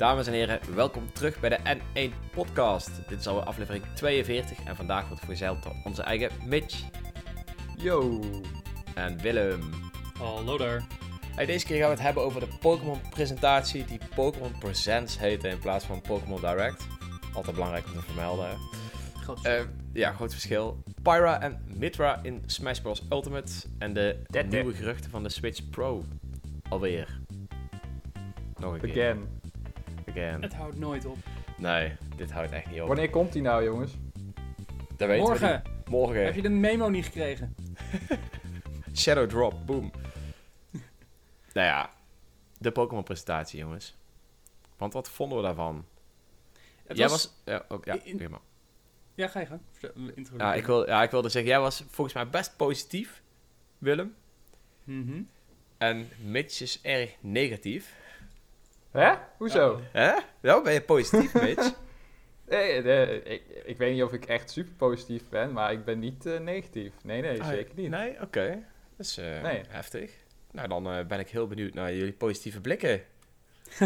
Dames en heren, welkom terug bij de N1 Podcast. Dit is alweer aflevering 42 en vandaag wordt verzeild door onze eigen Mitch Yo. en Willem. Hallo daar. Hey, deze keer gaan we het hebben over de Pokémon-presentatie die Pokémon Presents heette in plaats van Pokémon Direct. Altijd belangrijk om te vermelden. hè. Groot Eh, ja, groot verschil. Pyra en Mitra in Smash Bros. Ultimate en de nieuwe geruchten van de Switch Pro. Alweer. Nog een keer. Again. Het houdt nooit op. Nee, dit houdt echt niet op. Wanneer komt die nou, jongens? Dat weten we Morgen. niet. Morgen. Heb je de memo niet gekregen? Shadow Drop, boom. nou ja, de Pokémon presentatie, jongens. Want wat vonden we daarvan? Het jij was... Ja, ook, ja, in- prima. Ja, ga je gang. Ja, ik wil, ja, ik wilde zeggen, jij was volgens mij best positief, Willem. Mhm. En Mitch is erg negatief. Hè? Hoezo? Hè? Wel, ben je positief, Mitch? Eh, eh, ik, ik weet niet of ik echt super positief ben, maar ik ben niet eh, negatief. Nee, nee, Ah, zeker niet. Nee, oké. Dat is eh, Nee. heftig. Nou, dan eh, ben ik heel benieuwd naar jullie positieve blikken.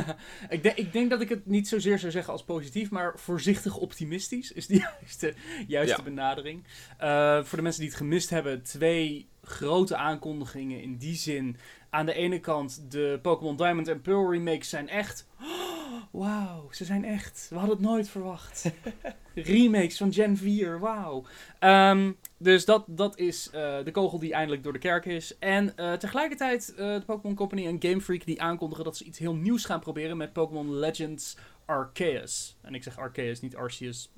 ik, denk, ik denk dat ik het niet zozeer zou zeggen als positief, maar voorzichtig optimistisch is de juiste, juiste Ja. benadering. Eh, voor de mensen die het gemist hebben, twee grote aankondigingen in die zin. Aan de ene kant, de Pokémon Diamond en Pearl remakes zijn echt... Wauw, ze zijn echt. We hadden het nooit verwacht. Remakes van Gen 4, wauw. Ehm, dus dat, dat is eh, de kogel die eindelijk door de kerk is. En eh, tegelijkertijd eh, de Pokémon Company en Game Freak die aankondigen dat ze iets heel nieuws gaan proberen met Pokémon Legends Arceus. En ik zeg Arceus, niet Arceus.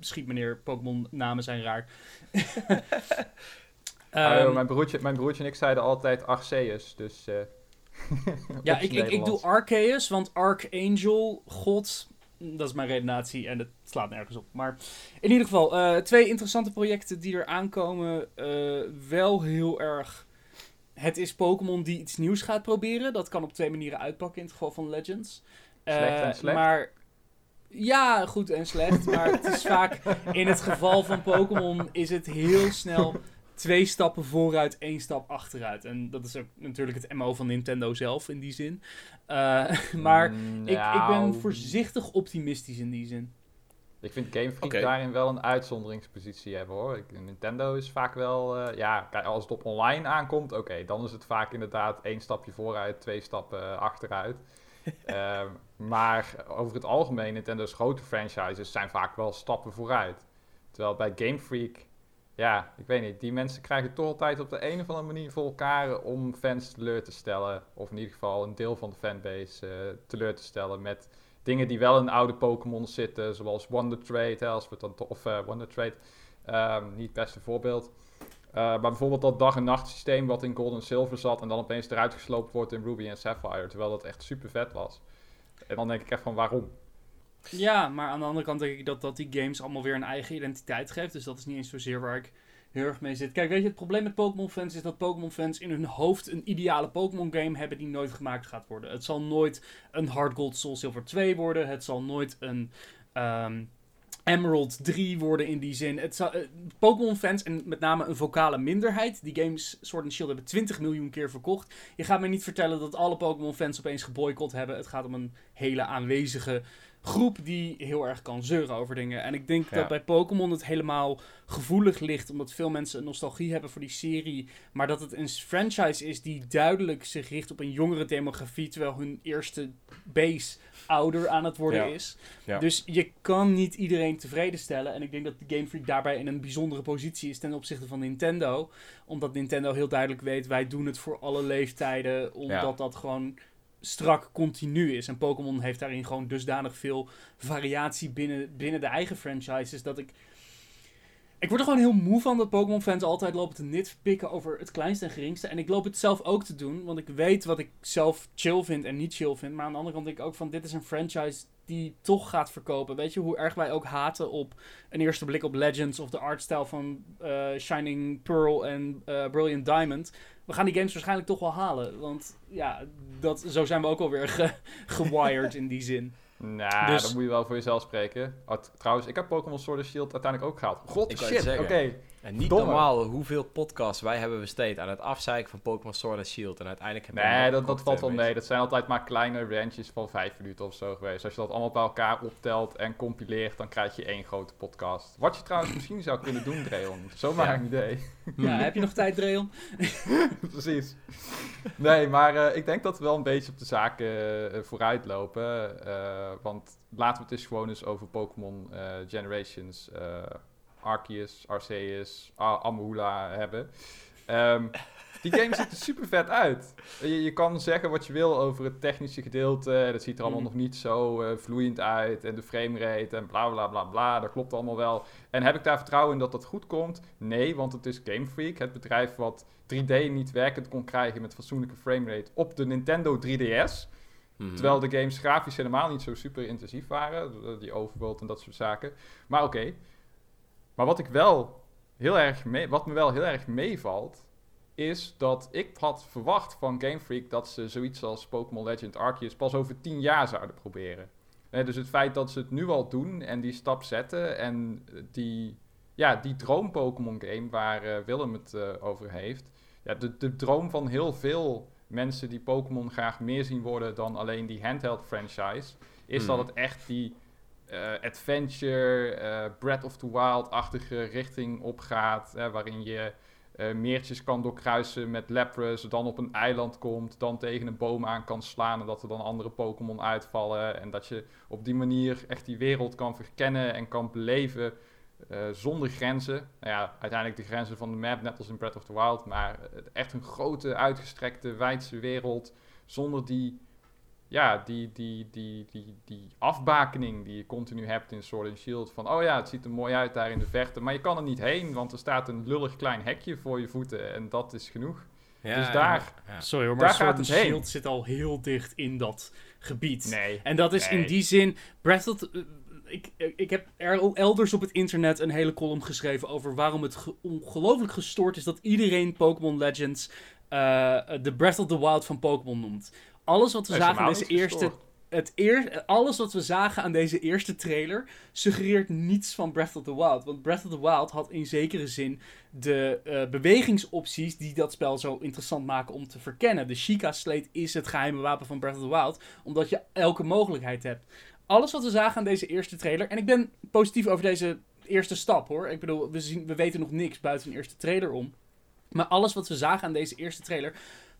Schiet meneer, Pokémon namen zijn raar. Ah, Ehm, mijn, broertje, mijn broertje en ik zeiden altijd Arceus, dus... eh, ja, ik, ik, ik doe. Arceus, want Archangel, God, dat is mijn redenatie en het slaat nergens op. Maar in ieder geval, eh, twee interessante projecten die er aankomen. eh, wel heel erg. Het is Pokémon die iets nieuws gaat proberen. Dat kan op twee manieren uitpakken in het geval van Legends. Slecht en slecht? Maar ja, goed en slecht. Maar het is vaak in het geval van Pokémon is het heel snel twee stappen vooruit, één stap achteruit. En dat is ook natuurlijk het MO van Nintendo zelf in die zin. Eh, maar Mm, ik, ik nou, ben voorzichtig optimistisch in die zin. Ik vind Game Freak Oké. daarin wel een uitzonderingspositie hebben, hoor. Ik, Nintendo is vaak wel... eh, ja, als het op online aankomt, oké, dan is het vaak inderdaad één stapje vooruit, twee stappen eh, achteruit. Ehm, maar over het algemeen, Nintendo's grote franchises zijn vaak wel stappen vooruit. Terwijl bij Game Freak, ja, ik weet niet, die mensen krijgen toch altijd op de een of andere manier voor elkaar om fans teleur te stellen. Of in ieder geval een deel van de fanbase eh, teleur te stellen met dingen die wel in oude Pokémon zitten, zoals Wonder Trade, als we dan of eh, Wonder Trade, ehm, niet het beste voorbeeld. Eh, maar bijvoorbeeld dat dag- en nacht systeem wat in Gold en Silver zat en dan opeens eruit gesloopt wordt in Ruby en Sapphire, terwijl dat echt super vet was. En dan denk ik echt van waarom? Ja, maar aan de andere kant denk ik dat dat die games allemaal weer een eigen identiteit geeft. Dus dat is niet eens zozeer waar ik heel erg mee zit. Kijk, weet je, het probleem met Pokémon fans is dat Pokémon fans in hun hoofd een ideale Pokémon game hebben die nooit gemaakt gaat worden. Het zal nooit een Hard Gold Soul Silver 2 worden. Het zal nooit een ehm, Emerald 3 worden in die zin. Zal, eh, Pokémon fans, en met name een vocale minderheid, die games Sword and Shield hebben 20 miljoen keer verkocht. Je gaat mij niet vertellen dat alle Pokémon fans opeens geboycott hebben. Het gaat om een hele aanwezige groep die heel erg kan zeuren over dingen. En ik denk Ja. dat bij Pokémon het helemaal gevoelig ligt, omdat veel mensen een nostalgie hebben voor die serie. Maar dat het een franchise is die duidelijk zich richt op een jongere demografie, terwijl hun eerste base ouder aan het worden Ja. is. Ja. Dus je kan niet iedereen tevreden stellen. En ik denk dat de Game Freak daarbij in een bijzondere positie is ten opzichte van Nintendo. Omdat Nintendo heel duidelijk weet, wij doen het voor alle leeftijden. Omdat dat gewoon strak continu is. En Pokémon heeft daarin gewoon dusdanig veel variatie binnen, binnen de eigen franchises. Dat ik. Ik word er gewoon heel moe van dat Pokémon-fans altijd lopen te nitpikken over het kleinste en geringste. En ik loop het zelf ook te doen, want ik weet wat ik zelf chill vind en niet chill vind. Maar aan de andere kant denk ik ook van, dit is een franchise die toch gaat verkopen. Weet je hoe erg wij ook haten op een eerste blik op Legends of de artstyle van eh, Shining Pearl en eh, Brilliant Diamond. We gaan die games waarschijnlijk toch wel halen. Want ja, dat, zo zijn we ook alweer ge, gewired in die zin. Nou, Dus- dat moet je wel voor jezelf spreken. Oh, trouwens, ik heb Pokémon Sword and Shield uiteindelijk ook gehaald. God, Ik shit, oké. En niet Domme. normaal hoeveel podcasts wij hebben besteed aan het afzeiken van Pokémon Sword and Shield. En uiteindelijk hebben we Nee, dat, dat valt wel mee. Dat zijn altijd maar kleine rantjes van vijf minuten of zo geweest. Als je dat allemaal bij elkaar optelt en compileert, dan krijg je één grote podcast. Wat je trouwens misschien zou kunnen doen, Dreon. Zomaar Ja. een idee. Ja, heb je nog tijd, Dreon? Precies. Nee, maar eh, ik denk dat we wel een beetje op de zaken eh, vooruit lopen. eh, want laten we het eens gewoon eens over Pokémon eh, Generations, eh Arceus, Arceus, A- Amahula hebben. Ehm, die game ziet er super vet uit. Je, je kan zeggen wat je wil over het technische gedeelte. Dat ziet er allemaal Mhm. nog niet zo eh, vloeiend uit. En de framerate en bla bla bla bla. Dat klopt allemaal wel. En heb ik daar vertrouwen in dat dat goed komt? Nee, want het is Game Freak. Het bedrijf wat 3D niet werkend kon krijgen met fatsoenlijke framerate op de Nintendo 3DS. mhm. Terwijl de games grafisch helemaal niet zo super intensief waren. eh, Die overworld en dat soort zaken. Maar oké. Maar wat ik wel heel erg mee, wat me wel heel erg meevalt, is dat ik had verwacht van Game Freak dat ze zoiets als Pokémon Legend Arceus pas over 10 jaar zouden proberen. Dus het feit dat ze het nu al doen en die stap zetten en die, ja, die droom Pokémon game waar eh, Willem het eh, over heeft. Ja, de, de droom van heel veel mensen die Pokémon graag meer zien worden dan alleen die handheld franchise, is dat Mhm. het echt die adventure, eh, Breath of the Wild-achtige richting opgaat, hè, waarin je eh, meertjes kan doorkruisen met Lapras, dan op een eiland komt, dan tegen een boom aan kan slaan en dat er dan andere Pokémon uitvallen en dat je op die manier echt die wereld kan verkennen en kan beleven eh, zonder grenzen. Nou ja, uiteindelijk de grenzen van de map, net als in Breath of the Wild, maar eh, echt een grote, uitgestrekte, wijdse wereld zonder die ja, die, die, die, die, die afbakening die je continu hebt in Sword and Shield. Van, oh ja, het ziet er mooi uit daar in de verte. Maar je kan er niet heen, want er staat een lullig klein hekje voor je voeten. En dat is genoeg. Ja, dus daar- ja. Sorry hoor, Daar maar gaat Sword het and heen. Shield zit al heel dicht in dat gebied. Nee. En dat is in die zin. Breath of the- ik, ik heb er elders op het internet een hele column geschreven over waarom het ge- ongelooflijk gestoord is dat iedereen Pokémon Legends eh, de Breath of the Wild van Pokémon noemt. Alles wat we zagen in deze eerste het eer, alles wat we zagen aan deze eerste trailer suggereert niets van Breath of the Wild. Want Breath of the Wild had in zekere zin de eh, bewegingsopties die dat spel zo interessant maken om te verkennen. De Sheikah Slate is het geheime wapen van Breath of the Wild, omdat je elke mogelijkheid hebt. Alles wat we zagen aan deze eerste trailer, en ik ben positief over deze eerste stap hoor. Ik bedoel, we, zien, we weten nog niks buiten een eerste trailer om. Maar alles wat we zagen aan deze eerste trailer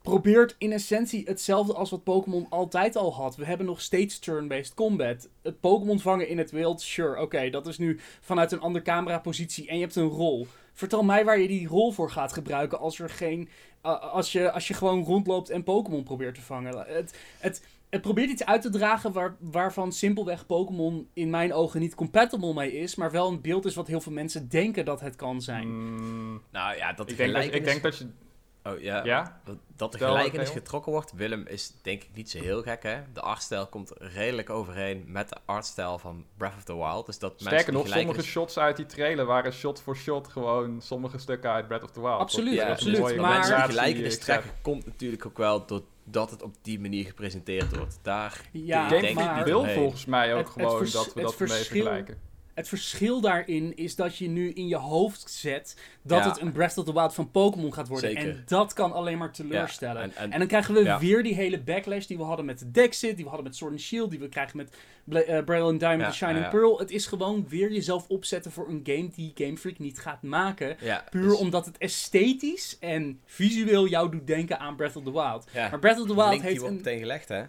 probeert in essentie hetzelfde als wat Pokémon altijd al had. We hebben nog steeds turn-based combat. Het Pokémon vangen in het wild, sure, oké, dat is nu vanuit een andere camerapositie en je hebt een rol. Vertel mij waar je die rol voor gaat gebruiken als er geen. uh, als, je, als je gewoon rondloopt en Pokémon probeert te vangen. Het, het, het probeert iets uit te dragen waar, waarvan simpelweg Pokémon in mijn ogen niet compatible mee is, maar wel een beeld is wat heel veel mensen denken dat het kan zijn. Mm, Nou ja, dat ik, denk dat, ik denk dat je... Oh, ja. Ja? Dat, dat de gelijkenis getrokken wordt. Willem is denk ik niet zo heel gek, hè? De artstijl komt redelijk overeen met de artstijl van Breath of the Wild. Dus dat Sterker nog, sommige shots uit die trailer waren shot voor shot gewoon sommige stukken uit Breath of the Wild. Absoluut, absoluut, maar- mensen die combinatie, gelijkenis trekken, komt natuurlijk ook wel doordat het op die manier gepresenteerd wordt. Daar Ja, denk ik maar- niet wil volgens mij ook Het- gewoon dat we het dat mee verschil- vergelijken. Het verschil daarin is dat je nu in je hoofd zet dat Ja. het een Breath of the Wild van Pokémon gaat worden. Zeker. En dat kan alleen maar teleurstellen. Ja, en- en- En dan krijgen we Ja. weer die hele backlash die we hadden met de Dexit, die we hadden met Sword and Shield, die we krijgen met Bla Brilliant Diamond en Shining. Pearl. Het is gewoon weer jezelf opzetten voor een game die Game Freak niet gaat maken. Puur dus- omdat het esthetisch en visueel jou doet denken aan Breath of the Wild. Maar Breath of the Wild heeft een... meteen gelegd, hè?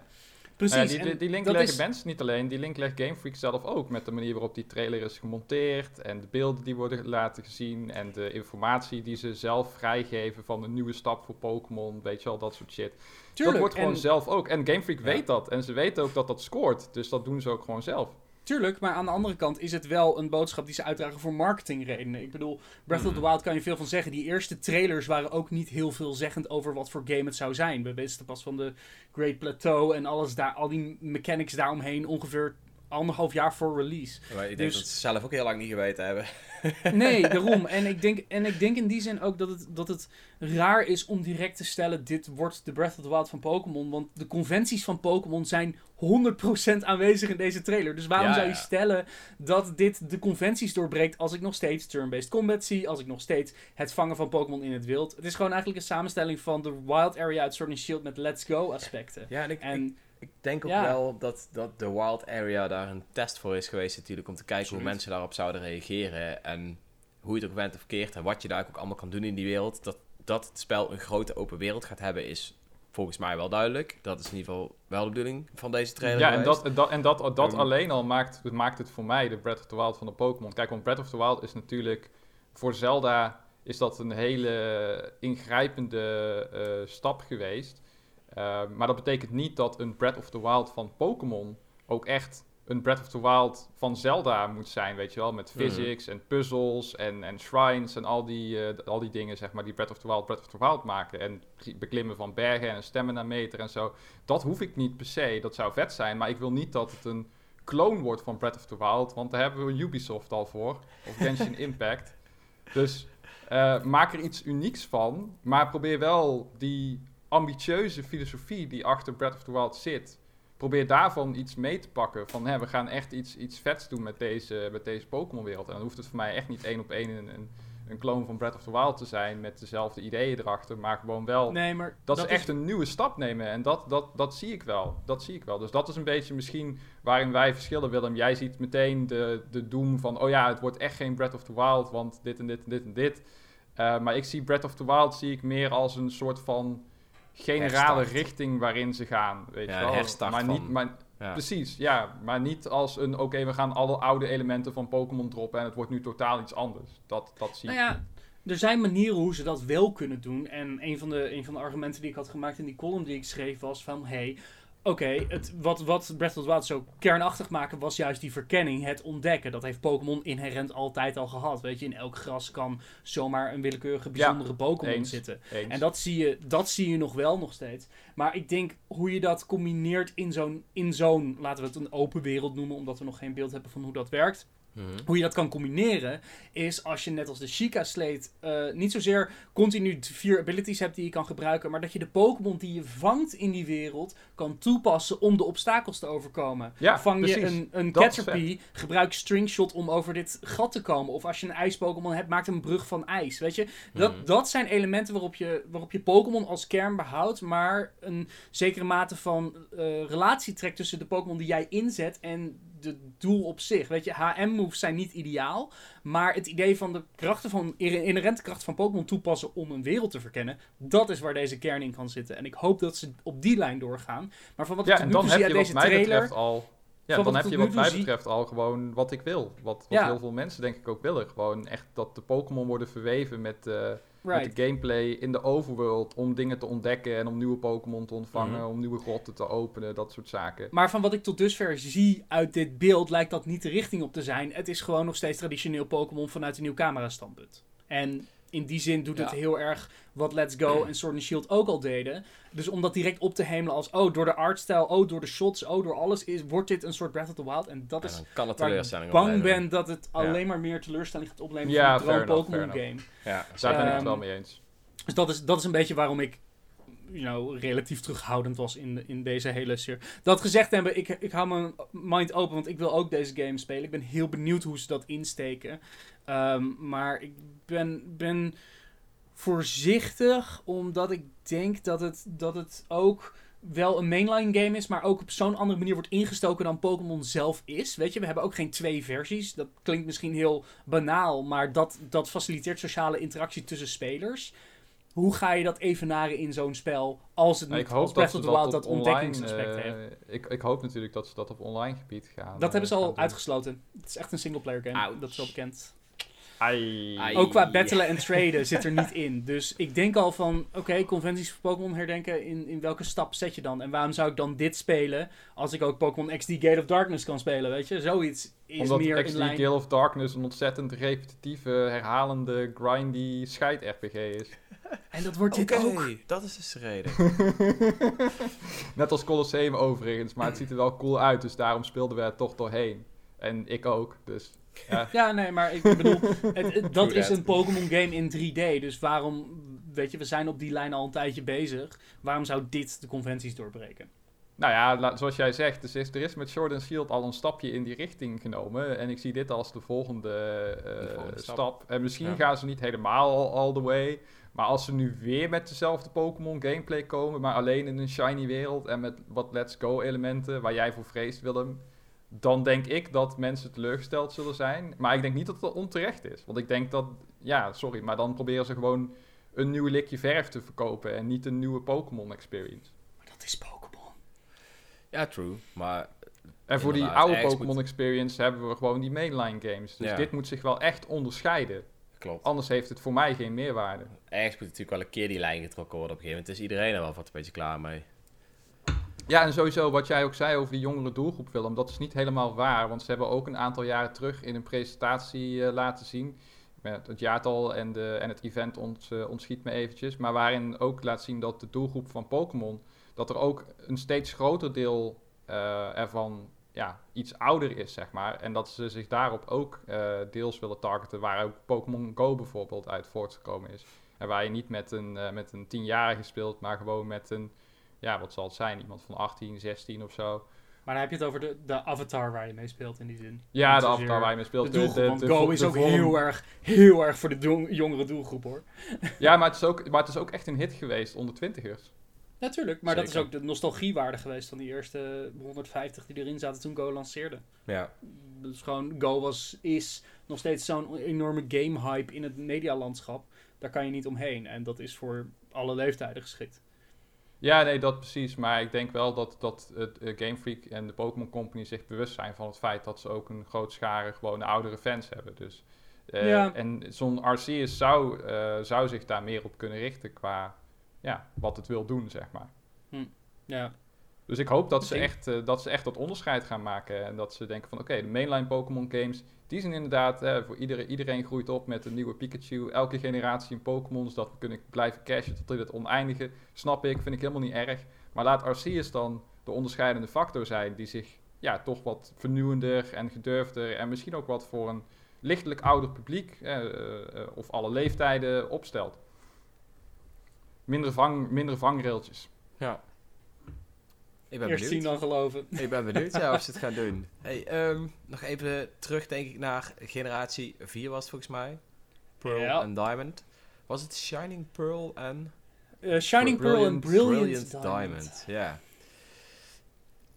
Precies. Ja, die, die, die link leggen is- mensen niet alleen, die link legt Game Freak zelf ook met de manier waarop die trailer is gemonteerd en de beelden die worden laten gezien en de informatie die ze zelf vrijgeven van een nieuwe stap voor Pokémon, weet je wel, dat soort shit. Tuurlijk, dat wordt gewoon en- zelf ook. En Game Freak Ja. weet dat en ze weten ook dat dat scoort, dus dat doen ze ook gewoon zelf. Tuurlijk, maar aan de andere kant is het wel een boodschap die ze uitdragen voor marketingredenen. Ik bedoel, Breath of the Mhm. Wild kan je veel van zeggen. Die eerste trailers waren ook niet heel veelzeggend over wat voor game het zou zijn. We wisten pas van de Great Plateau en alles daar, al die mechanics daaromheen ongeveer anderhalf jaar voor release. Maar ik denk Dus- dat ze zelf ook heel lang niet geweten hebben. Nee, daarom. En ik denk, en ik denk in die zin ook dat het, dat het raar is om direct te stellen: dit wordt de Breath of the Wild van Pokémon. Want de conventies van Pokémon zijn 100% aanwezig in deze trailer. Dus waarom Ja, zou je ja. stellen dat dit de conventies doorbreekt als ik nog steeds turn-based combat zie? Als ik nog steeds het vangen van Pokémon in het wild? Het is gewoon eigenlijk een samenstelling van de Wild Area uit Sword and Shield met Let's Go aspecten. Ja, en ik, ik, En ik denk ook Ja. wel dat, dat de Wild Area daar een test voor is geweest natuurlijk. Om te kijken Absoluut. hoe mensen daarop zouden reageren. En hoe je het ook bent of keert. En wat je daar ook allemaal kan doen in die wereld. Dat, dat het spel een grote open wereld gaat hebben is volgens mij wel duidelijk. Dat is in ieder geval wel de bedoeling van deze trailer Ja, en geweest. dat, en dat, en dat, dat Um, alleen al maakt, het maakt het voor mij de Breath of the Wild van de Pokémon. Kijk, want Breath of the Wild is natuurlijk voor Zelda is dat een hele ingrijpende eh, stap geweest. Uh, maar dat betekent niet dat een Breath of the Wild van Pokémon ook echt een Breath of the Wild van Zelda moet zijn, weet je wel. Met Mhm. physics en puzzles en, en shrines en al die, eh, al die dingen, zeg maar, die Breath of the Wild Breath of the Wild maken. En beklimmen van bergen en een stamina meter en zo. Dat hoef ik niet per se, dat zou vet zijn. Maar ik wil niet dat het een clone wordt van Breath of the Wild, want daar hebben we Ubisoft al voor. Of Genshin Impact. Dus eh, maak er iets unieks van, maar probeer wel die ambitieuze filosofie die achter Breath of the Wild zit, probeer daarvan iets mee te pakken. Van hè, we gaan echt iets, iets vets doen met deze, met deze Pokémon-wereld. En dan hoeft het voor mij echt niet één op één een, een, een clone van Breath of the Wild te zijn met dezelfde ideeën erachter, maar gewoon wel nee, maar dat, ze echt een nieuwe stap nemen. En dat, dat, dat zie ik wel. Dat zie ik wel. Dus dat is een beetje misschien waarin wij verschillen, Willem. Jij ziet meteen de, de doem van... oh ja, het wordt echt geen Breath of the Wild... want dit en dit en dit en dit. Uh, maar ik zie Breath of the Wild zie ik meer als een soort van... generale Herstart. richting waarin ze gaan. Weet Ja, je wel? herstart maar van- niet, maar, Ja. Precies, ja. Maar niet als een... oké, we gaan alle oude elementen van Pokémon droppen... en het wordt nu totaal iets anders. Dat, dat zie Nou ik. ja, er zijn manieren hoe ze dat wel kunnen doen. En een van de, een van de argumenten die ik had gemaakt in die column die ik schreef was van... Hey, oké, het wat, wat Breath of the Wild zo kernachtig maken was juist die verkenning, het ontdekken. Dat heeft Pokémon inherent altijd al gehad. Weet je, in elk gras kan zomaar een willekeurige bijzondere Pokémon eens. zitten. Eens. En dat zie, je, dat zie je nog wel nog steeds. Maar ik denk hoe je dat combineert in zo'n, in zo'n, laten we het een open wereld noemen, omdat we nog geen beeld hebben van hoe dat werkt. Mhm. Hoe je dat kan combineren, is als je net als de Sheikah Slate eh, niet zozeer continu vier abilities hebt die je kan gebruiken, maar dat je de Pokémon die je vangt in die wereld kan toepassen om de obstakels te overkomen. Ja, Vang je een, een Caterpie, gebruik Stringshot om over dit gat te komen. Of als je een ijs-Pokémon hebt, maak een brug van ijs. Weet je, dat, Mhm. dat zijn elementen waarop je, waarop je Pokémon als kern behoudt, maar een zekere mate van eh, relatie trekt tussen de Pokémon die jij inzet en de doel op zich. Weet je, HM-moves zijn niet ideaal, maar het idee van de krachten van, inherente krachten van Pokémon toepassen om een wereld te verkennen, dat is waar deze kern in kan zitten. En ik hoop dat ze op die lijn doorgaan. Maar van wat ik Ja, en nu dan toe heb zie je uit wat deze mij trailer... betreft al... Ja, dan ik heb je wat mij betreft al gewoon wat ik wil. Wat, wat Ja. heel veel mensen denk ik ook willen. Gewoon echt dat de Pokémon worden verweven met, eh, Right. met de gameplay in de overworld. Om dingen te ontdekken en om nieuwe Pokémon te ontvangen. Mhm. Om nieuwe grotten te openen, dat soort zaken. Maar van wat ik tot dusver zie uit dit beeld, lijkt dat niet de richting op te zijn. Het is gewoon nog steeds traditioneel Pokémon vanuit een nieuw camerastandpunt. En in die zin doet het heel erg wat Let's Go en Sword and Shield ook al deden. Dus om dat direct op te hemelen als, oh, door de artstyle, oh, door de shots, oh, door alles, is, wordt dit een soort Breath of the Wild. En dat is dan kan het waar ik bang ben dat het Ja. alleen maar meer teleurstelling gaat opleveren Ja, voor enough, Pokémon game. Ja, Daar ben ik het Ehm, wel mee eens. Dus dat is, dat is een beetje waarom ik you relatief terughoudend was in, in deze hele serie. Dat gezegd hebben, ik, ik hou mijn mind open, want ik wil ook deze game spelen. Ik ben heel benieuwd hoe ze dat insteken. Ehm, maar ik ben, ben voorzichtig, omdat ik denk dat het, dat het ook wel een mainline game is, maar ook op zo'n andere manier wordt ingestoken dan Pokémon zelf is. Weet je, we hebben ook geen twee versies. Dat klinkt misschien heel banaal, maar dat, dat faciliteert sociale interactie tussen spelers. Hoe ga je dat evenaren in zo'n spel als het niet ik hoop dat Breath ze of the dat Wild op dat online... ontdekkingsaspect heeft? eh, ik, ik hoop natuurlijk dat ze dat op online gebied gaan. Dat eh, hebben ze al uitgesloten. Het is echt een singleplayer game. Ouch. Dat is wel bekend. Ai. Ai. Ook qua battlen en traden zit er niet in. Dus ik denk al van, oké, conventies voor Pokémon herdenken, in, in welke stap zet je dan? En waarom zou ik dan dit spelen als ik ook Pokémon XD Gate of Darkness kan spelen, weet je? Zoiets is Omdat meer XD in lijn. Gale of Darkness een ontzettend repetitieve, herhalende, grindy scheid-RPG is. En dat wordt dit ook. dat is dus de reden. Net als Colosseum overigens, maar het ziet er wel cool uit, dus daarom speelden we er toch doorheen. En ik ook, dus ja. Ja, nee, maar ik bedoel, het, het- dat is een Pokémon game in 3D. Dus waarom, weet je, we zijn op die lijn al een tijdje bezig. Waarom zou dit de conventies doorbreken? Nou ja, zoals jij zegt, dus is, er is met Sword and Shield al een stapje in die richting genomen. En ik zie dit als de volgende, eh, De volgende stap. stap. En misschien Ja. gaan ze niet helemaal all, all the way. Maar als ze nu weer met dezelfde Pokémon gameplay komen, maar alleen in een shiny wereld en met wat Let's Go elementen, waar jij voor vreest, Willem. Dan denk ik dat mensen teleurgesteld zullen zijn. Maar ik denk niet dat het onterecht is. Want ik denk dat, ja, sorry, maar dan proberen ze gewoon een nieuw likje verf te verkopen en niet een nieuwe Pokémon experience. Maar dat is Pokémon. Ja, true. Maar En voor die oude Pokémon moet- Experience hebben we gewoon die mainline games. Dus Ja. dit moet zich wel echt onderscheiden. klopt. Anders heeft het voor mij geen meerwaarde. Ergens moet natuurlijk wel een keer die lijn getrokken worden op een gegeven moment. Is iedereen er wel wat een beetje klaar mee. Ja, en sowieso wat jij ook zei over die jongere doelgroep, Willem, dat is niet helemaal waar. Want ze hebben ook een aantal jaren terug in een presentatie eh, laten zien. Met het jaartal en, de, en het event ont, eh, ontschiet me eventjes. Maar waarin ook laat zien dat de doelgroep van Pokémon, dat er ook een steeds groter deel eh, ervan ja, iets ouder is, zeg maar. En dat ze zich daarop ook deels willen targeten, waar ook Pokémon Go bijvoorbeeld uit voortgekomen is. En waar je niet met een, met een tienjarige speelt, maar gewoon met een, ja, wat zal het zijn, iemand van 18, 16 of zo. Maar dan heb je het over de, de avatar waar je mee speelt in die zin. Ja, Niet de avatar waar je mee De speelt. doelgroep, want de Go vo- is ook heel erg, heel erg voor de jongere doelgroep hoor. Ja, maar het, is ook, maar het is ook echt een hit geweest onder twintigers. Natuurlijk, maar dat is ook de nostalgiewaarde geweest van die eerste 150 die erin zaten toen Go lanceerde. Ja. Dus gewoon, Go was, is nog steeds zo'n enorme game-hype in het medialandschap. Daar kan je niet omheen. En dat is voor alle leeftijden geschikt. Ja, nee, dat precies. Maar ik denk wel dat, dat het eh, Game Freak en de Pokémon Company zich bewust zijn van het feit dat ze ook een groot schare gewoon oudere fans hebben. Dus, eh, Ja. En zo'n Arceus zou, eh, zou zich daar meer op kunnen richten qua ja, wat het wil doen, zeg maar. Ja, Dus ik hoop dat ze, echt, eh, dat ze echt dat onderscheid gaan maken. En dat ze denken van oké, de mainline Pokémon games, die zijn inderdaad, eh, voor iedereen, iedereen groeit op met een nieuwe Pikachu. Elke generatie een Pokémon, zodat we kunnen blijven cashen tot in het oneindige. Snap ik, vind ik helemaal niet erg. Maar laat Arceus dan de onderscheidende factor zijn die zich ja, toch wat vernieuwender en gedurfder en misschien ook wat voor een lichtelijk ouder publiek eh, of alle leeftijden opstelt. Minder, vang, minder vangrailtjes. ja. Ik ben eerst benieuwd. zien dan geloven. Ik ben benieuwd ja, of ze het gaan doen. Hey, ehm, nog even terug denk ik naar generatie 4 was het volgens mij. Pearl Ja. en Diamond. Was het Shining Pearl en... Eh, Shining Pearl en Brilliant, Diamond. Diamond. Ja.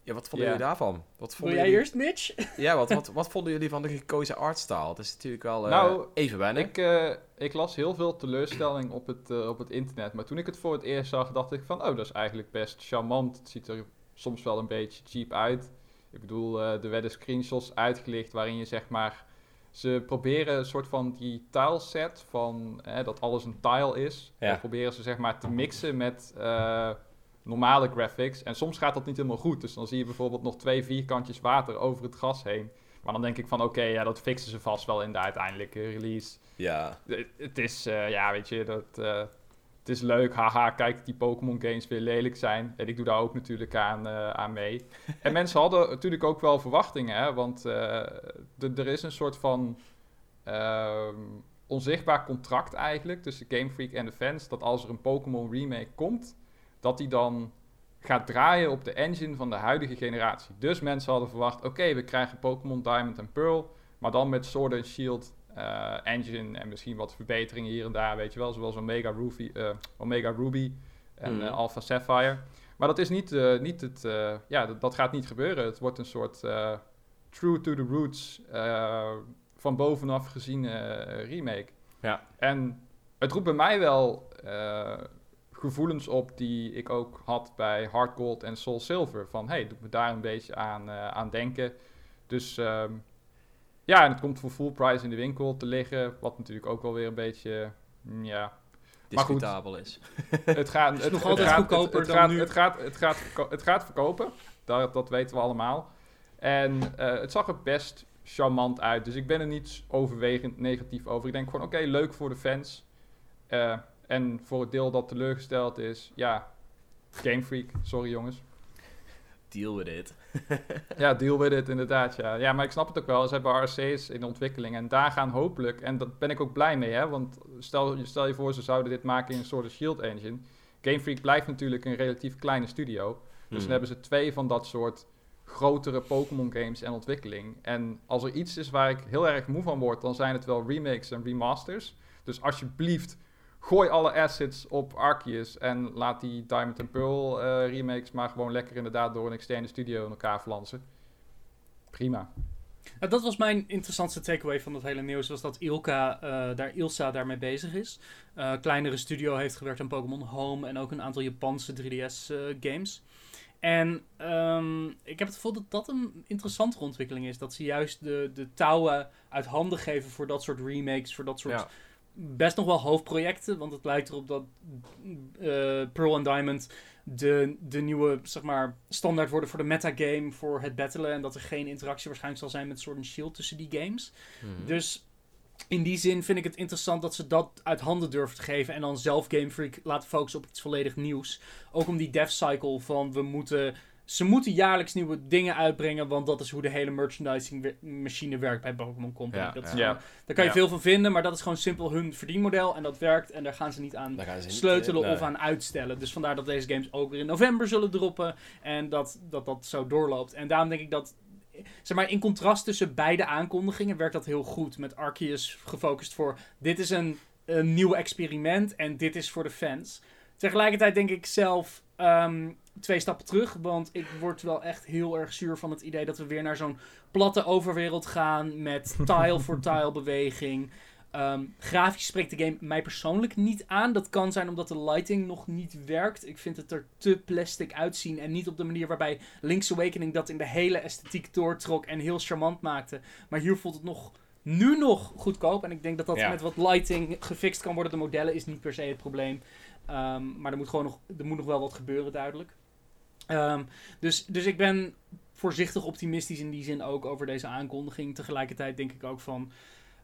Ja, wat vonden Ja. jullie daarvan? Wat Wil vonden jij jullie... eerst, Mitch? Ja, wat, wat, wat vonden jullie van de gekozen artstyle? Dat is natuurlijk wel eh, Nou, even wennen. Ik, eh, ik las heel veel teleurstelling op het, op het internet. Maar toen ik het voor het eerst zag, dacht ik van... Oh, dat is eigenlijk best charmant. Het ziet er soms wel een beetje cheap uit. Ik bedoel, eh, er werden screenshots uitgelicht waarin je zeg maar... Ze proberen een soort van die tileset van eh, dat alles een tile is. Ja. Proberen ze zeg maar te mixen met eh, normale graphics. En soms gaat dat niet helemaal goed. Dus dan zie je bijvoorbeeld nog twee vierkantjes water over het gras heen. Maar dan denk ik van oké, ja, dat fixen ze vast wel in de uiteindelijke release. Ja. Het- Het is, eh, ja, weet je, dat, eh, het is leuk. Haha, kijk die Pokémon games weer lelijk zijn. En ik doe daar ook natuurlijk aan, eh, aan mee. en mensen hadden natuurlijk ook wel verwachtingen, hè. Want eh, er is een soort van ehm, onzichtbaar contract eigenlijk tussen Game Freak en de fans. Dat als er een Pokémon remake komt, dat die dan gaat draaien op de engine van de huidige generatie. Dus mensen hadden verwacht, oké, we krijgen Pokémon Diamond en Pearl, maar dan met Sword and Shield engine en misschien wat verbeteringen hier en daar, weet je wel, zoals Omega Ruby, eh, Omega Ruby en eh, Alpha Sapphire. Maar dat is niet, eh, niet het, eh, ja, dat, dat gaat niet gebeuren. Het wordt een soort eh, true to the roots, eh, van bovenaf gezien eh, remake. Ja. En het roept bij mij wel eh, gevoelens op die ik ook had bij Hard Gold en Soul Silver. Van, hey, doet me daar een beetje aan, eh, aan denken. Dus ehm, Ja, en het komt voor full price in de winkel te liggen. Wat natuurlijk ook wel weer een beetje. mm, Ja, goed. discutabel is. het gaat, het, nog het altijd gaat, goedkoper het, gaat, nu. Het gaat, het, gaat, het gaat verkopen. Dat, dat weten we allemaal. En eh, het zag er best charmant uit. Dus ik ben er niet overwegend negatief over. Ik denk gewoon, oké, leuk voor de fans. Eh, en voor het deel dat teleurgesteld is, ja, Game Freak. Sorry jongens. Deal with it. Ja, deal with it inderdaad, ja. Ja, maar ik snap het ook wel. Ze hebben RC's in ontwikkeling en daar gaan hopelijk... En daar ben ik ook blij mee, hè. Want stel, stel je voor, ze zouden dit maken in een soort Shield engine. Game Freak blijft natuurlijk een relatief kleine studio. Dus Hmm. dan hebben ze twee van dat soort grotere Pokémon games en ontwikkeling. En als er iets is waar ik heel erg moe van word, dan zijn het wel remakes en remasters. Dus alsjeblieft, gooi alle assets op Arceus en laat die Diamond and Pearl eh, remakes maar gewoon lekker inderdaad door een externe studio in elkaar flansen. Prima. Nou, dat was mijn interessantste takeaway van dat hele nieuws. Was dat Ilka, eh, daar, Ilsa daarmee bezig is. Eh kleinere studio heeft gewerkt aan Pokémon Home. En ook een aantal Japanse 3DS eh, games. En ehm, ik heb het gevoel dat dat een interessantere ontwikkeling is. Dat ze juist de, de touwen uit handen geven voor dat soort remakes. Voor dat soort Ja. Best nog wel hoofdprojecten. Want het lijkt erop dat eh, Pearl and Diamond de, de nieuwe zeg maar, standaard worden voor de metagame, voor het battlen. En dat er geen interactie waarschijnlijk zal zijn met Sword and Shield tussen die games. Mhm. Dus in die zin vind ik het interessant dat ze dat uit handen durven te geven. En dan zelf Game Freak laten focussen op iets volledig nieuws. Ook om die dev cycle van we moeten. Ze moeten jaarlijks nieuwe dingen uitbrengen, want dat is hoe de hele merchandising machine werkt bij Pokémon Company. Ja, dat is ja. gewoon- Ja. Daar kan je Ja. veel van vinden, maar dat is gewoon simpel hun verdienmodel en dat werkt en daar gaan ze niet aan ze sleutelen eh, nee. of aan uitstellen. Dus vandaar dat deze games ook weer in november zullen droppen. En dat dat, dat zo doorloopt. En daarom denk ik dat. Zeg maar, in contrast tussen beide aankondigingen werkt dat heel goed. Met Arceus gefocust voor. Dit is een, een nieuw experiment en dit is voor de fans. Tegelijkertijd denk ik zelf. ehm, twee stappen terug. Want ik word wel echt heel erg zuur van het idee dat we weer naar zo'n platte overwereld gaan. Met tile voor tile beweging. Ehm, grafisch spreekt de game mij persoonlijk niet aan. Dat kan zijn omdat de lighting nog niet werkt. Ik vind het er te plastic uitzien. En niet op de manier waarbij Link's Awakening dat in de hele esthetiek doortrok en heel charmant maakte. Maar hier voelt het nog, nu nog goedkoop. En ik denk dat dat Ja. met wat lighting gefixt kan worden. De modellen is niet per se het probleem. Ehm, maar er moet gewoon nog, er moet nog wel wat gebeuren, duidelijk. Ehm, dus, dus ik ben voorzichtig optimistisch in die zin ook over deze aankondiging. Tegelijkertijd denk ik ook van.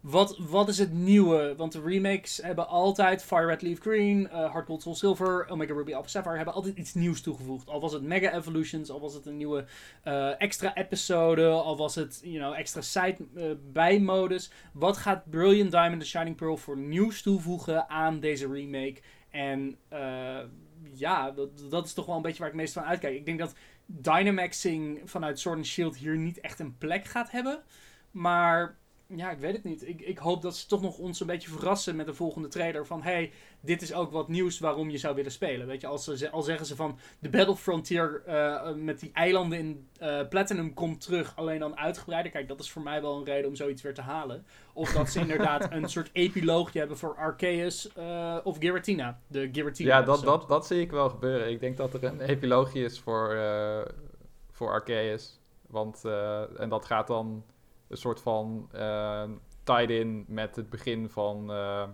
Wat, wat is het nieuwe? Want de remakes hebben altijd Fire Red Leaf Green, eh Heart Gold Soul Silver, Omega Ruby Alpha Sapphire hebben altijd iets nieuws toegevoegd. Al was het Mega Evolutions, al was het een nieuwe eh, extra episode, al was het you know, extra side eh, bijmodus. Wat gaat Brilliant Diamond en Shining Pearl voor nieuws toevoegen aan deze remake? En eh, ja, dat, is toch wel een beetje waar ik meest van uitkijk. Ik denk dat Dynamaxing vanuit Sword and Shield hier niet echt een plek gaat hebben. Maar ja, ik weet het niet. Ik, ik hoop dat ze toch nog ons een beetje verrassen met de volgende trailer. Van hey, dit is ook wat nieuws waarom je zou willen spelen. Weet je, als ze, al zeggen ze van de Battle Frontier eh, met die eilanden in eh, Platinum komt terug. Alleen dan uitgebreider. Kijk, dat is voor mij wel een reden om zoiets weer te halen. Of dat ze inderdaad een soort epiloogje hebben voor Arceus eh, of Giratina. De Giratina. Ja, dat, episode. dat, dat zie ik wel gebeuren. Ik denk dat er een epilogie is voor, eh voor Arceus. Want, eh, en dat gaat dan een soort van eh tied in met het begin van, eh,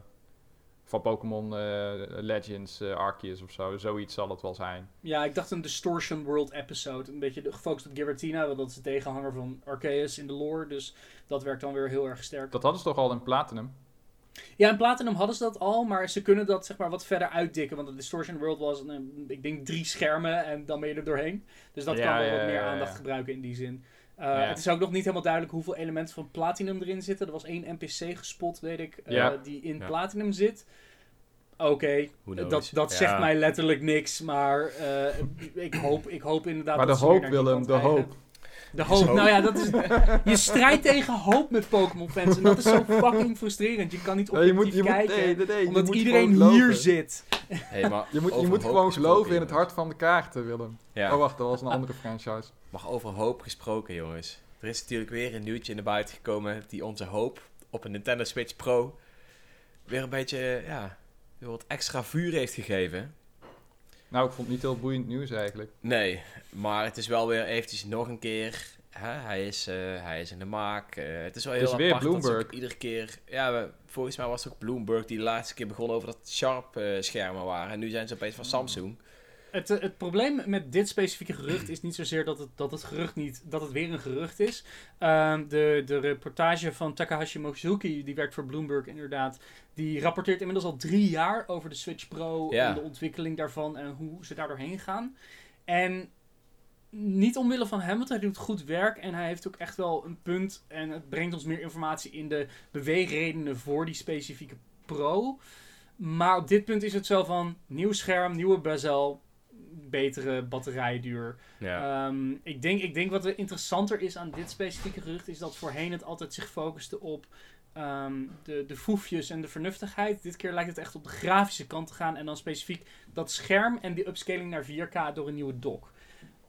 van Pokémon eh, Legends, eh, Arceus of zo. Zoiets zal het wel zijn. Ja, ik dacht een Distortion World episode. Een beetje gefocust op Giratina, want dat is de tegenhanger van Arceus in de lore. Dus dat werkt dan weer heel erg sterk. Dat hadden ze toch al in Platinum? Ja, in Platinum hadden ze dat al, maar ze kunnen dat zeg maar wat verder uitdikken. Want de Distortion World was, ik denk, drie schermen en dan ben je er doorheen. Dus dat Ja, kan wel ja, wat meer ja. aandacht gebruiken in die zin. Uh, Ja. Het is ook nog niet helemaal duidelijk hoeveel elementen van Platinum erin zitten. Er was één NPC gespot, weet ik, uh, Ja. die in Ja. Platinum zit. Oké, dat, dat Ja. zegt mij letterlijk niks, maar uh, ik, hoop, ik hoop inderdaad Maar dat de hoop, Willem, de hoop. De hoop. hoop. Nou ja, dat is. Je strijdt tegen hoop met Pokémon-fans. En dat is zo fucking frustrerend. Je kan niet je moet, je moet, kijken. nee, nee, nee, je omdat moet iedereen hier zit. Hey, maar Je moet, je moet gewoon geloven in het hart van de kaarten, Willem. Ja, Oh, wacht, dat was een andere franchise. maar over hoop gesproken, jongens. Er is natuurlijk weer een nieuwtje naar buiten gekomen die onze hoop op een Nintendo Switch Pro weer een beetje, ja, weer wat extra vuur heeft gegeven. Nou, ik vond het niet heel boeiend nieuws eigenlijk. Nee, maar het is wel weer eventjes nog een keer hè, hij, is, eh, hij is in de maak. Eh, het is wel Het heel is weer apart ze Bloomberg. iedere keer... Ja, we- volgens mij was het ook Bloomberg die de laatste keer begon over dat Sharp-schermen waren. En nu zijn ze opeens van Samsung. Het, eh, het probleem met dit specifieke gerucht is niet zozeer dat het, dat het gerucht niet, dat het weer een gerucht is. Ehm, de, de reportage van Takahashi Mochizuki, die werkt voor Bloomberg inderdaad, die rapporteert inmiddels al drie jaar over de Switch Pro Ja. en de ontwikkeling daarvan en hoe ze daar doorheen gaan. En niet omwille van hem, want hij doet goed werk en hij heeft ook echt wel een punt en het brengt ons meer informatie in de beweegredenen voor die specifieke Pro. Maar op dit punt is het zo van nieuw scherm, nieuwe bezel, betere batterijduur. Ja. Ehm, ik, denk, ik denk wat er interessanter is aan dit specifieke gerucht is dat voorheen het altijd zich focuste op ehm, de, de foefjes en de vernuftigheid. Dit keer lijkt het echt op de grafische kant te gaan en dan specifiek dat scherm en die upscaling naar 4K door een nieuwe dock.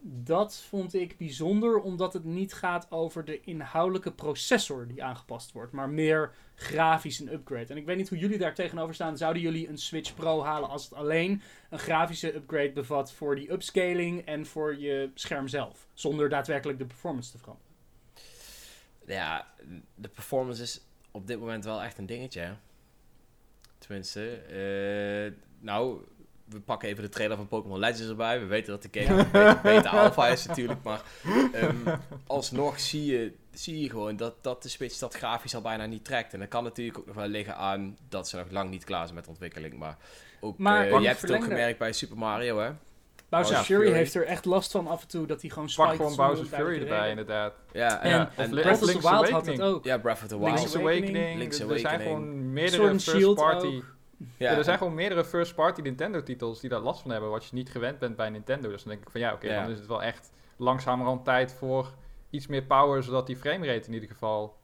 Dat vond ik bijzonder omdat het niet gaat over de inhoudelijke processor die aangepast wordt, maar meer grafisch een upgrade. En ik weet niet hoe jullie daar tegenover staan. Zouden jullie een Switch Pro halen als het alleen een grafische upgrade bevat voor die upscaling en voor je scherm zelf, zonder daadwerkelijk de performance te veranderen? ja, de performance is op dit moment wel echt een dingetje. hè. Tenminste, eh, nou, we pakken even de trailer van Pokémon Legends erbij. We weten dat de game een beetje beta alpha is natuurlijk, maar ehm, alsnog zie je, zie je gewoon dat, dat de Switch dat grafisch al bijna niet trekt. En dat kan natuurlijk ook nog wel liggen aan dat ze nog lang niet klaar zijn met de ontwikkeling. Maar ook, Maar eh, pak je hebt het ook gemerkt bij Super Mario, hè? Bowser's ja, Fury Fury. heeft er echt last van af en toe dat hij gewoon Pak spikes gewoon zonder Bowser's duidelijke Fury erbij, inderdaad. Ja, En ja, en Breath of the Link's Wild had het Awakening. ook. ja, Breath of the Wild. Link's Awakening. Awakening. Link's er- Er zijn Awakening. gewoon meerdere and Ja, er zijn gewoon meerdere first-party Nintendo-titels die daar last van hebben, wat je niet gewend bent bij Nintendo. Dus dan denk ik van ja, oké, dan is het wel echt langzamerhand tijd voor iets meer power, zodat die framerate in ieder geval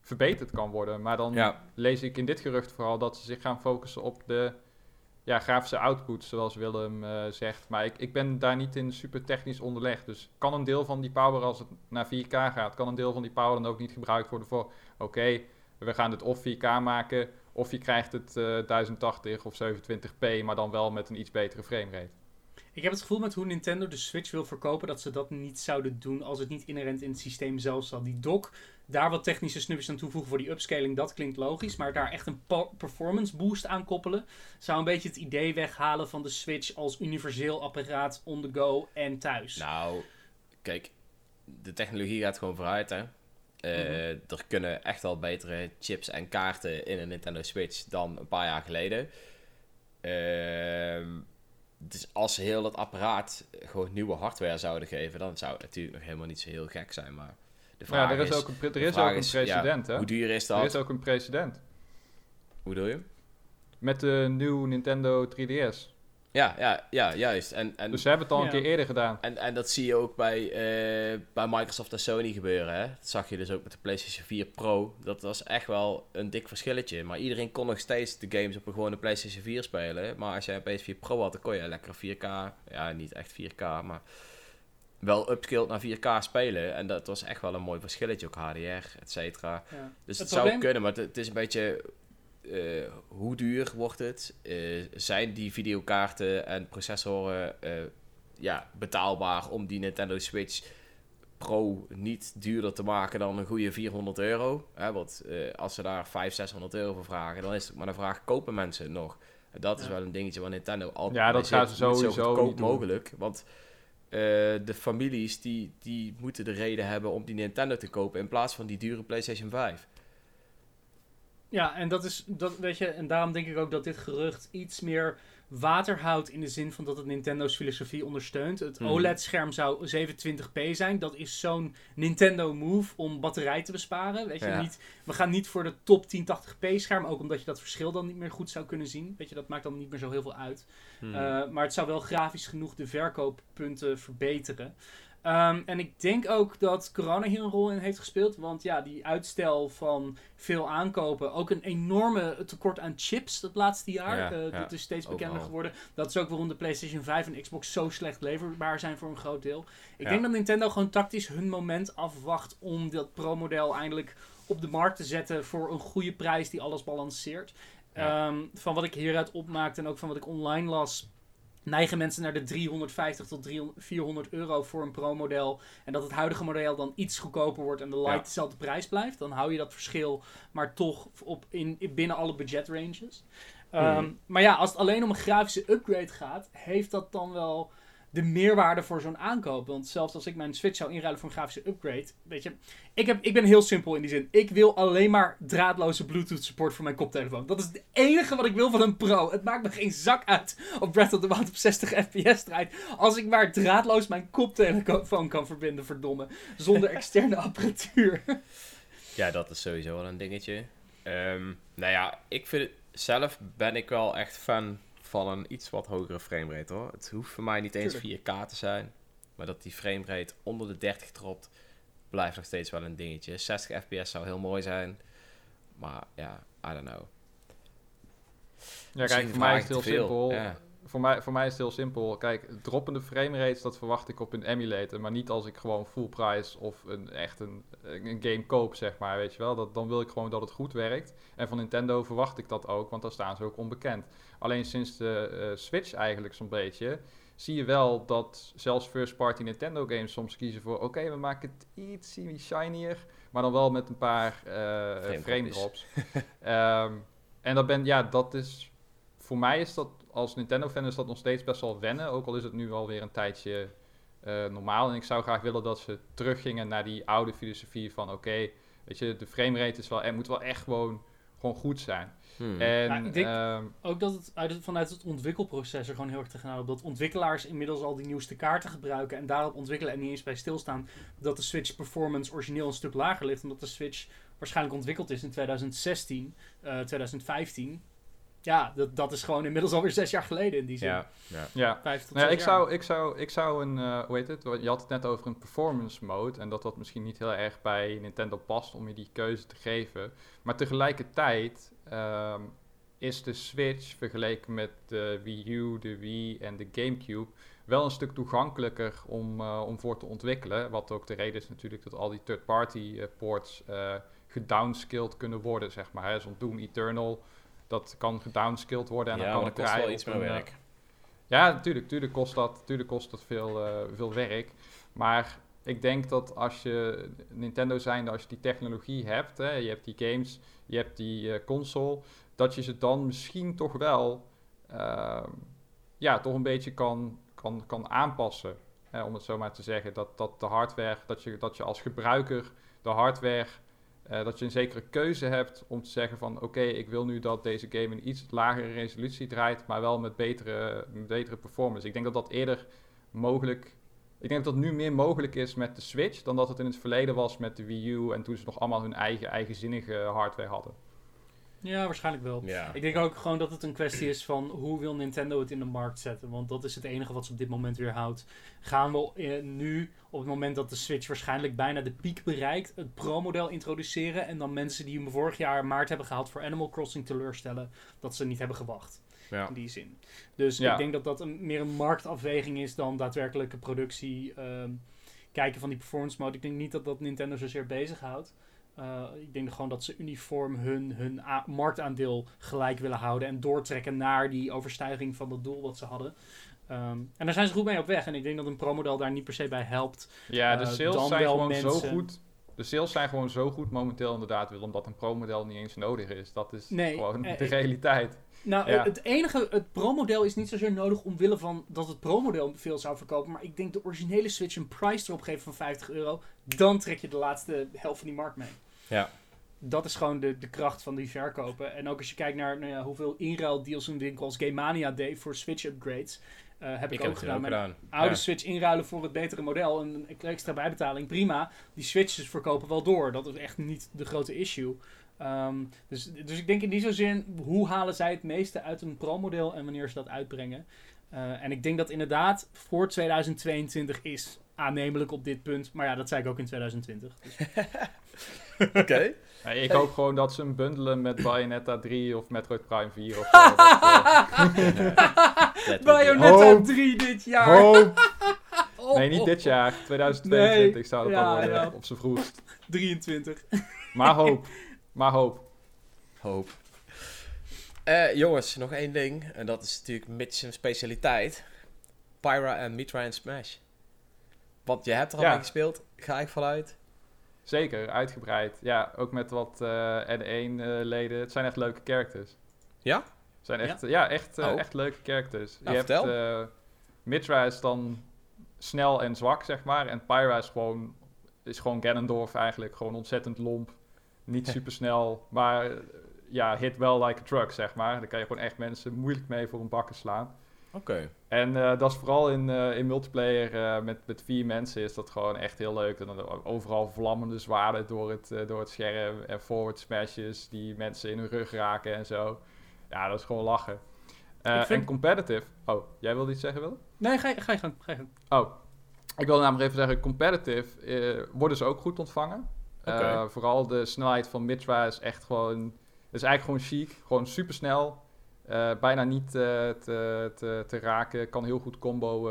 verbeterd kan worden. Maar dan ja. lees ik in dit gerucht vooral dat ze zich gaan focussen op de ja, grafische output, zoals Willem eh, zegt. Maar ik, ik ben daar niet in super technisch onderlegd. Dus kan een deel van die power, als het naar 4K gaat, kan een deel van die power dan ook niet gebruikt worden voor, oké, we gaan het of 4K maken, of je krijgt het eh 1080 of 720p, maar dan wel met een iets betere framerate. Ik heb het gevoel met hoe Nintendo de Switch wil verkopen dat ze dat niet zouden doen als het niet inherent in het systeem zelf zat. Die dock, daar wat technische snufjes aan toevoegen voor die upscaling, dat klinkt logisch. Maar daar echt een performance boost aan koppelen, zou een beetje het idee weghalen van de Switch als universeel apparaat on the go en thuis. Nou, kijk, de technologie gaat gewoon vooruit, hè. Eh, Mhm. Er kunnen echt wel betere chips en kaarten in een Nintendo Switch dan een paar jaar geleden. Ehm, dus als ze heel dat apparaat gewoon nieuwe hardware zouden geven, dan zou het natuurlijk nog helemaal niet zo heel gek zijn. Maar de vraag Ja, er is, is, ook een, er is ook een ja, precedent, hè? hoe duur is Er dat? is ook een precedent. Hoe bedoel je? Met de nieuwe Nintendo 3DS. Ja, ja, ja, juist. En, en, Dus ze hebben het al Ja. een keer eerder gedaan. en, en dat zie je ook bij, eh, bij Microsoft en Sony gebeuren. Hè? Dat zag je dus ook met de PlayStation 4 Pro. Dat was echt wel een dik verschilletje. Maar iedereen kon nog steeds de games op een gewone PlayStation 4 spelen. Maar als je een PS4 Pro had, dan kon je lekker 4K. Ja, niet echt 4K, maar wel upscaled naar 4K spelen. En dat was echt wel een mooi verschilletje. Ook HDR, et cetera. Ja. Dus het, Het zou kunnen, maar het, het is een beetje... eh, hoe duur wordt het? Eh, zijn die videokaarten en processoren eh, ja, betaalbaar om die Nintendo Switch Pro niet duurder te maken dan een goede 400 euro? Hè, want eh, als ze daar 500, 600 euro voor vragen, dan is het maar de vraag, kopen mensen het nog? En dat is Ja. wel een dingetje waar Nintendo altijd Ja, dat ze niet zo sowieso goedkoop mogelijk. Want eh, de families die, die moeten de reden hebben om die Nintendo te kopen in plaats van die dure PlayStation 5. Ja, en dat is, dat, weet je, en daarom denk ik ook dat dit gerucht iets meer water houdt in de zin van dat het Nintendo's filosofie ondersteunt. Het Mhm. OLED-scherm zou 27p zijn. Dat is zo'n Nintendo move om batterij te besparen. Weet je, Ja. niet, we gaan niet voor de top 1080p scherm, ook omdat je dat verschil dan niet meer goed zou kunnen zien. Weet je, dat maakt dan niet meer zo heel veel uit. Hmm. Uh, maar het zou wel grafisch genoeg de verkooppunten verbeteren. Ehm, en ik denk ook dat corona hier een rol in heeft gespeeld. Want ja, die uitstel van veel aankopen. Ook een enorme tekort aan chips het laatste jaar. Ja, Eh, ja, dat is steeds bekender geworden. Dat is ook waarom de PlayStation 5 en Xbox zo slecht leverbaar zijn voor een groot deel. Ik Ja. denk dat Nintendo gewoon tactisch hun moment afwacht om dat Pro-model eindelijk op de markt te zetten voor een goede prijs die alles balanceert. Ehm, van wat ik hieruit opmaakte en ook van wat ik online las, neigen mensen naar de 350 tot 300, 400 euro voor een pro-model. En dat het huidige model dan iets goedkoper wordt en de light Ja. dezelfde prijs blijft. Dan hou je dat verschil maar toch op in, in- binnen alle budget ranges. Ehm, Mhm. Maar ja, als het alleen om een grafische upgrade gaat, heeft dat dan wel de meerwaarde voor zo'n aankoop. Want zelfs als ik mijn Switch zou inruilen voor een grafische upgrade, weet je, ik, heb, ik ben heel simpel in die zin. Ik wil alleen maar draadloze Bluetooth support voor mijn koptelefoon. Dat is het enige wat ik wil van een Pro. Het maakt me geen zak uit of Breath of the Wild op 60 fps draait. Als ik maar draadloos mijn koptelefoon kan verbinden, verdomme. Zonder externe apparatuur. Ja, dat is sowieso wel een dingetje. Ehm, nou ja, ik vind het, zelf ben ik wel echt fan van een iets wat hogere framerate hoor. Het hoeft voor mij niet eens 4K te zijn. Maar dat die framerate onder de 30 dropt, blijft nog steeds wel een dingetje. 60 fps zou heel mooi zijn. Maar ja, I don't know. Ja, kijk, voor mij is het heel simpel. Ja. Voor mij, voor mij is het heel simpel. Kijk, droppende framerates, dat verwacht ik op een emulator. Maar niet als ik gewoon full price of een, echt een, een game koop, zeg maar. Weet je wel? Dat, dan wil ik gewoon dat het goed werkt. En van Nintendo verwacht ik dat ook, want daar staan ze ook onbekend. Alleen sinds de eh, Switch eigenlijk zo'n beetje... zie je wel dat zelfs first-party Nintendo games soms kiezen voor... oké, we maken het iets shinier, maar dan wel met een paar eh, frame drops. Ehm, en dat ben, ja, dat is... Voor mij is dat, als Nintendo-fan is dat nog steeds best wel wennen. Ook al is het nu alweer een tijdje eh, normaal. En ik zou graag willen dat ze teruggingen naar die oude filosofie van... Oké, weet je, de framerate is wel, er moet wel echt gewoon, gewoon goed zijn. Hmm. En Ja, ik denk- ehm, Ook dat het uit het- vanuit het ontwikkelproces er gewoon heel erg tegenaan op dat ontwikkelaars inmiddels al die nieuwste kaarten gebruiken en daarop ontwikkelen en niet eens bij stilstaan dat de Switch performance origineel een stuk lager ligt, omdat de Switch waarschijnlijk ontwikkeld is in 2016, eh 2015. Ja, dat, dat is gewoon inmiddels alweer zes jaar geleden in die zin. ja, ja. ja, Vijf tot Nou, ja, zes ik, jaar. zou, ik, zou, ik zou een, eh, hoe heet het? Je had het net over een performance mode. En dat dat misschien niet heel erg bij Nintendo past om je die keuze te geven. Maar tegelijkertijd ehm, is de Switch vergeleken met de Wii U, de Wii en de Gamecube wel een stuk toegankelijker om, eh, om voor te ontwikkelen. Wat ook de reden is natuurlijk dat al die third-party eh, ports eh gedownscaled kunnen worden, zeg maar. hè. Zo'n Doom Eternal, dat kan gedownscaled worden. En ja, dan kan het kost wel iets meer eh, werk. ja, natuurlijk, natuurlijk kost dat, natuurlijk kost dat veel, eh, veel werk. Maar ik denk dat als je Nintendo zijnde, als je die technologie hebt, hè, je hebt die games, je hebt die eh, console, dat je ze dan misschien toch wel ehm, ja, toch een beetje kan, kan, kan aanpassen. Hè, om het zo maar te zeggen. Dat, dat de hardware, dat je, dat je als gebruiker de hardware, eh, dat je een zekere keuze hebt om te zeggen van oké, ik wil nu dat deze game een iets lagere resolutie draait, maar wel met betere, betere performance. Ik denk dat dat eerder mogelijk. Ik denk dat dat nu meer mogelijk is met de Switch dan dat het in het verleden was met de Wii U en toen ze nog allemaal hun eigen eigenzinnige hardware hadden. Ja, waarschijnlijk wel. Ja. Ik denk ook gewoon dat het een kwestie is van hoe wil Nintendo het in de markt zetten. Want dat is het enige wat ze op dit moment weer houdt. Gaan we eh, nu, op het moment dat de Switch waarschijnlijk bijna de piek bereikt, het Pro-model introduceren. En dan mensen die hem vorig jaar maart hebben gehaald voor Animal Crossing teleurstellen. Dat ze niet hebben gewacht. Ja. In die zin. Dus Ja. ik denk dat dat een, meer een marktafweging is dan daadwerkelijke productie. ehm, kijken van die performance mode. Ik denk niet dat dat Nintendo zozeer bezighoudt. Eh ik denk gewoon dat ze uniform hun, hun marktaandeel gelijk willen houden. En doortrekken naar die overstijging van dat doel wat ze hadden. Ehm, en daar zijn ze goed mee op weg. En ik denk dat een promodel daar niet per se bij helpt. Ja, de Eh, sales zijn gewoon zo goed. De sales zijn gewoon zo goed momenteel inderdaad, Willem, dat een pro-model niet eens nodig is. Dat is Nee, gewoon eh, de realiteit. Nou, Ja. het enige, het Pro-model is niet zozeer nodig omwille van dat het Pro-model veel zou verkopen. Maar ik denk de originele Switch een price erop geven van 50 euro. Dan trek je de laatste helft van die markt mee. Ja. Dat is gewoon de, de kracht van die verkopen. En ook als je kijkt naar nou ja, hoeveel inruildeals een winkel als Game Mania deed voor Switch upgrades. eh, heb ik, Ik ook heb gedaan. ook Mijn gedaan. oude Ja. Switch inruilen voor het betere model. En een extra bijbetaling, prima. Die Switches verkopen wel door. Dat is echt niet de grote issue. Ehm, dus, dus ik denk in die zo zin, hoe halen zij het meeste uit een Pro-model en wanneer ze dat uitbrengen? Eh, en ik denk dat inderdaad voor 2022 is aannemelijk op dit punt. Maar ja, dat zei ik ook in 2020. Dus Oké. Ik hoop gewoon dat ze hem bundelen met Bayonetta 3 of Metroid Prime 4 of zo. Dat, eh, Bayonetta Hoop. 3 dit jaar! hoop! Oh, Nee, niet oh, dit jaar. 2022 Nee. zou het Ja, dan worden, ja. op zijn vroegst. 23. Maar hoop. Maar hoop. Hoop. Eh, jongens, nog één ding. En dat is natuurlijk Mitch zijn specialiteit. Pyra en Mitra en Smash. Want je hebt er al Ja. mee gespeeld, ga ik vanuit. Zeker, uitgebreid. Ja, ook met wat eh, N1-leden. het zijn echt leuke characters. Ja? Zijn echt, ja. echt, eh, Oh. echt leuke characters. Nou, je vertel. hebt eh, Mitra is dan snel en zwak, zeg maar. En Pyra is gewoon, is gewoon Ganondorf eigenlijk. Gewoon ontzettend lomp. Niet super snel, maar eh, ja, hit wel like a truck, zeg maar. Daar kan je gewoon echt mensen moeilijk mee voor een bakken slaan. Oké. En eh, dat is vooral in, eh, in multiplayer met, met vier mensen is dat gewoon echt heel leuk. En dan overal vlammende zwaarden door het, door het scherm en forward smashes die mensen in hun rug raken en zo. Ja, dat is gewoon lachen. Vind- En competitive... Oh, jij wilde iets zeggen, Willem? Nee, ga je, ga je gang. Ga je gang. Oh, ik wilde namelijk even zeggen, competitive worden ze ook goed ontvangen. Eh, vooral de snelheid van Mitra is echt gewoon... is eigenlijk gewoon chic. Gewoon super snel. bijna niet eh, te, te, te raken. Kan heel goed combo.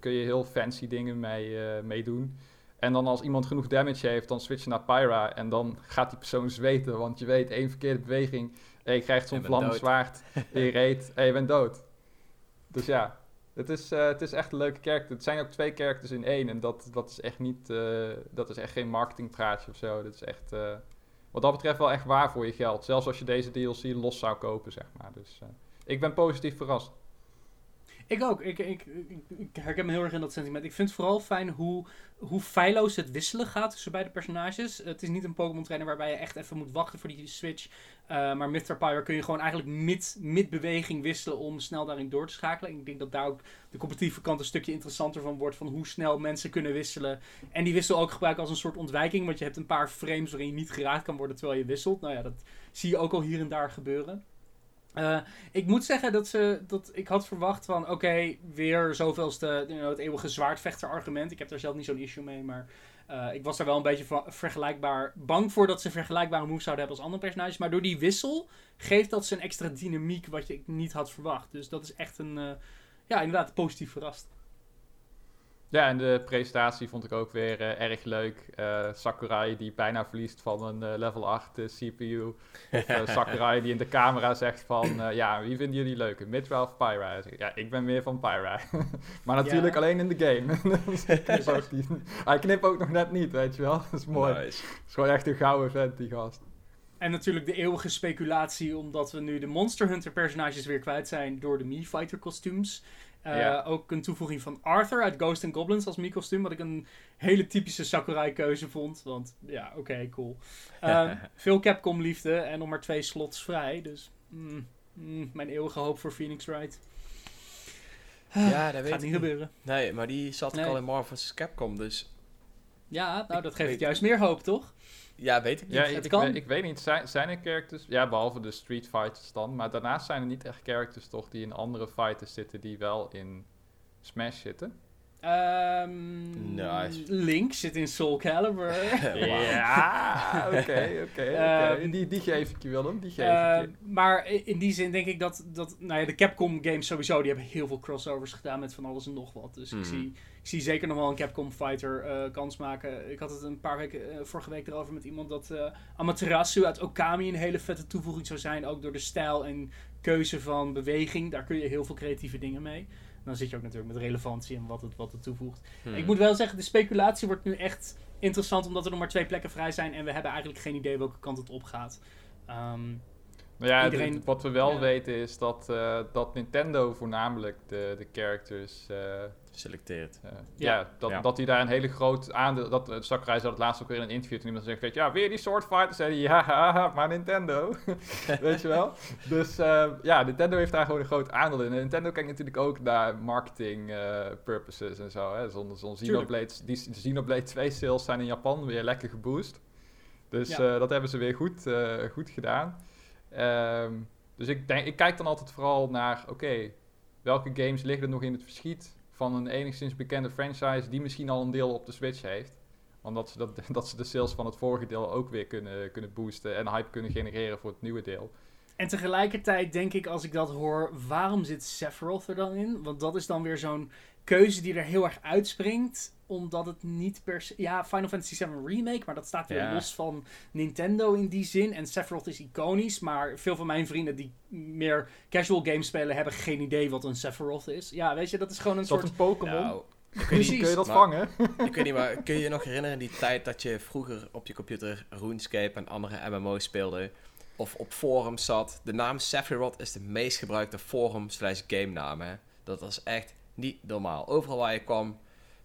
kun je heel fancy dingen mee, mee doen. En dan als iemand genoeg damage heeft, dan switch je naar Pyra. En dan gaat die persoon zweten. Want je weet, één verkeerde beweging. En je krijgt zo'n vlammend zwaard in je reet. En je bent dood. Dus ja, het is, eh, het is echt een leuke character. Het zijn ook twee characters in één. En dat, dat is echt niet... eh, dat is echt geen marketingpraatje of zo. Dat is echt... eh, wat dat betreft wel echt waar voor je geld. Zelfs als je deze DLC los zou kopen, zeg maar. Dus ik ben positief verrast. Ik ook. Ik, ik, ik, ik herken me heel erg in dat sentiment. Ik vind het vooral fijn hoe, hoe feilloos het wisselen gaat tussen beide personages. Het is niet een Pokémon trainer waarbij je echt even moet wachten voor die switch. Uh, maar Mr. Pyre kun je gewoon eigenlijk mid, mid beweging wisselen om snel daarin door te schakelen. Ik denk dat daar ook de competitieve kant een stukje interessanter van wordt. Van hoe snel mensen kunnen wisselen. En die wissel ook gebruiken als een soort ontwijking. Want je hebt een paar frames waarin je niet geraakt kan worden terwijl je wisselt. Nou ja, dat zie je ook al hier en daar gebeuren. Uh, ik moet zeggen dat, ze, dat ik had verwacht van, oké, weer zoveelste, you know, het eeuwige zwaardvechter argument. Ik heb daar zelf niet zo'n issue mee, maar uh, ik was daar wel een beetje vergelijkbaar bang voor dat ze vergelijkbare moves zouden hebben als andere personages. Maar door die wissel geeft dat ze een extra dynamiek wat je niet had verwacht. Dus dat is echt een, uh, ja, inderdaad positief verrast. Ja, en de presentatie vond ik ook weer uh, erg leuk. Uh, Sakurai die bijna verliest van een uh, level 8 CPU. Of Sakurai die in de camera zegt van... ja, wie vinden jullie leuker? Mitra of Pyra? Ja, ik ben meer van Pyra. maar natuurlijk ja. alleen in de game. Hij knipt ook nog net niet, weet je wel. Dat is mooi. Nice. Dat is gewoon echt een gouden vent, die gast. En natuurlijk de eeuwige speculatie, omdat we nu de Monster Hunter personages weer kwijt zijn door de Mii Fighter kostuums. Uh, ja. Ook een toevoeging van Arthur uit Ghost and Goblins als Mii-kostuum. Wat ik een hele typische Sakurai-keuze vond. Want ja, oké, okay, cool. Uh, veel Capcom-liefde en nog maar twee slots vrij. Dus mm, mm, mijn eeuwige hoop voor Phoenix Wright. Ja, dat weet Gaat niet gebeuren. Nee, maar die zat nee. al in Marvel's Capcom, dus... Ja, nou, dat geeft juist meer hoop, toch? Ja, weet ik niet. Ja, het ik, kan. Ik, ik weet niet, zijn, zijn er characters... Ja, behalve de Street Fighters dan. Maar daarnaast zijn er niet echt characters toch die in andere fighters zitten die wel in Smash zitten. Um, nice. Link zit in Soul Calibur. ja, oké, oké. Die, die geef ik je, Willem. Die geef uh, ik je. Maar in die zin denk ik dat, dat nou ja, de Capcom games sowieso, die hebben heel veel crossovers gedaan met van alles en nog wat. Dus mm. ik, zie, ik zie zeker nog wel een Capcom fighter uh, kans maken. Ik had het een paar weken, uh, vorige week erover met iemand dat uh, Amaterasu uit Okami een hele vette toevoeging zou zijn. Ook door de stijl en keuze van beweging. Daar kun je heel veel creatieve dingen mee. Dan zit je ook natuurlijk met relevantie en wat het, wat het toevoegt. Hmm. Ik moet wel zeggen, de speculatie wordt nu echt interessant omdat er nog maar twee plekken vrij zijn en we hebben eigenlijk geen idee welke kant het op gaat. Um, nou ja, iedereen, de, wat we wel ja. weten is dat, uh, dat Nintendo voornamelijk de, de characters uh, selecteert. Uh, ja, ja, dat, ja. dat hij daar een hele groot aandeel... Dat, uh, Sakurai zei het laatst ook weer in een interview toen iemand zegt, weet je, ja, weer die Sword Fighter. zei hij, ja, maar Nintendo. weet je wel? Dus ja, Nintendo heeft daar gewoon een groot aandeel in. En Nintendo kijkt natuurlijk ook naar marketing purposes en zo. Hè. Zo'n zo Xenoblade, die Xenoblade 2 sales zijn in Japan weer lekker geboost. Dus ja. dat hebben ze weer goed, goed gedaan. Um, dus ik, denk, ik kijk dan altijd vooral naar, oké, welke games liggen er nog in het verschiet van een enigszins bekende franchise die misschien al een deel op de Switch heeft. Omdat ze, dat, dat ze de sales van het vorige deel ook weer kunnen, kunnen boosten en hype kunnen genereren voor het nieuwe deel. En tegelijkertijd denk ik, als ik dat hoor, waarom zit Sephiroth er dan in? Want dat is dan weer zo'n keuze die er heel erg uitspringt. Omdat het niet per se... Ja, Final Fantasy VII Remake, maar dat staat weer Ja. los van Nintendo in die zin. En Sephiroth is iconisch, maar veel van mijn vrienden die meer casual games spelen... hebben geen idee wat een Sephiroth is. Ja, weet je, dat is gewoon een Is soort... een Pokémon? Nou, Precies. Kun je dat maar- vangen? ik weet niet, maar kun je je nog herinneren die tijd dat je vroeger op je computer RuneScape en andere MMO's speelde? Of op forums zat? De naam Sephiroth is de meest gebruikte forum slash game naam, hè? Dat was echt niet normaal. Overal waar je kwam,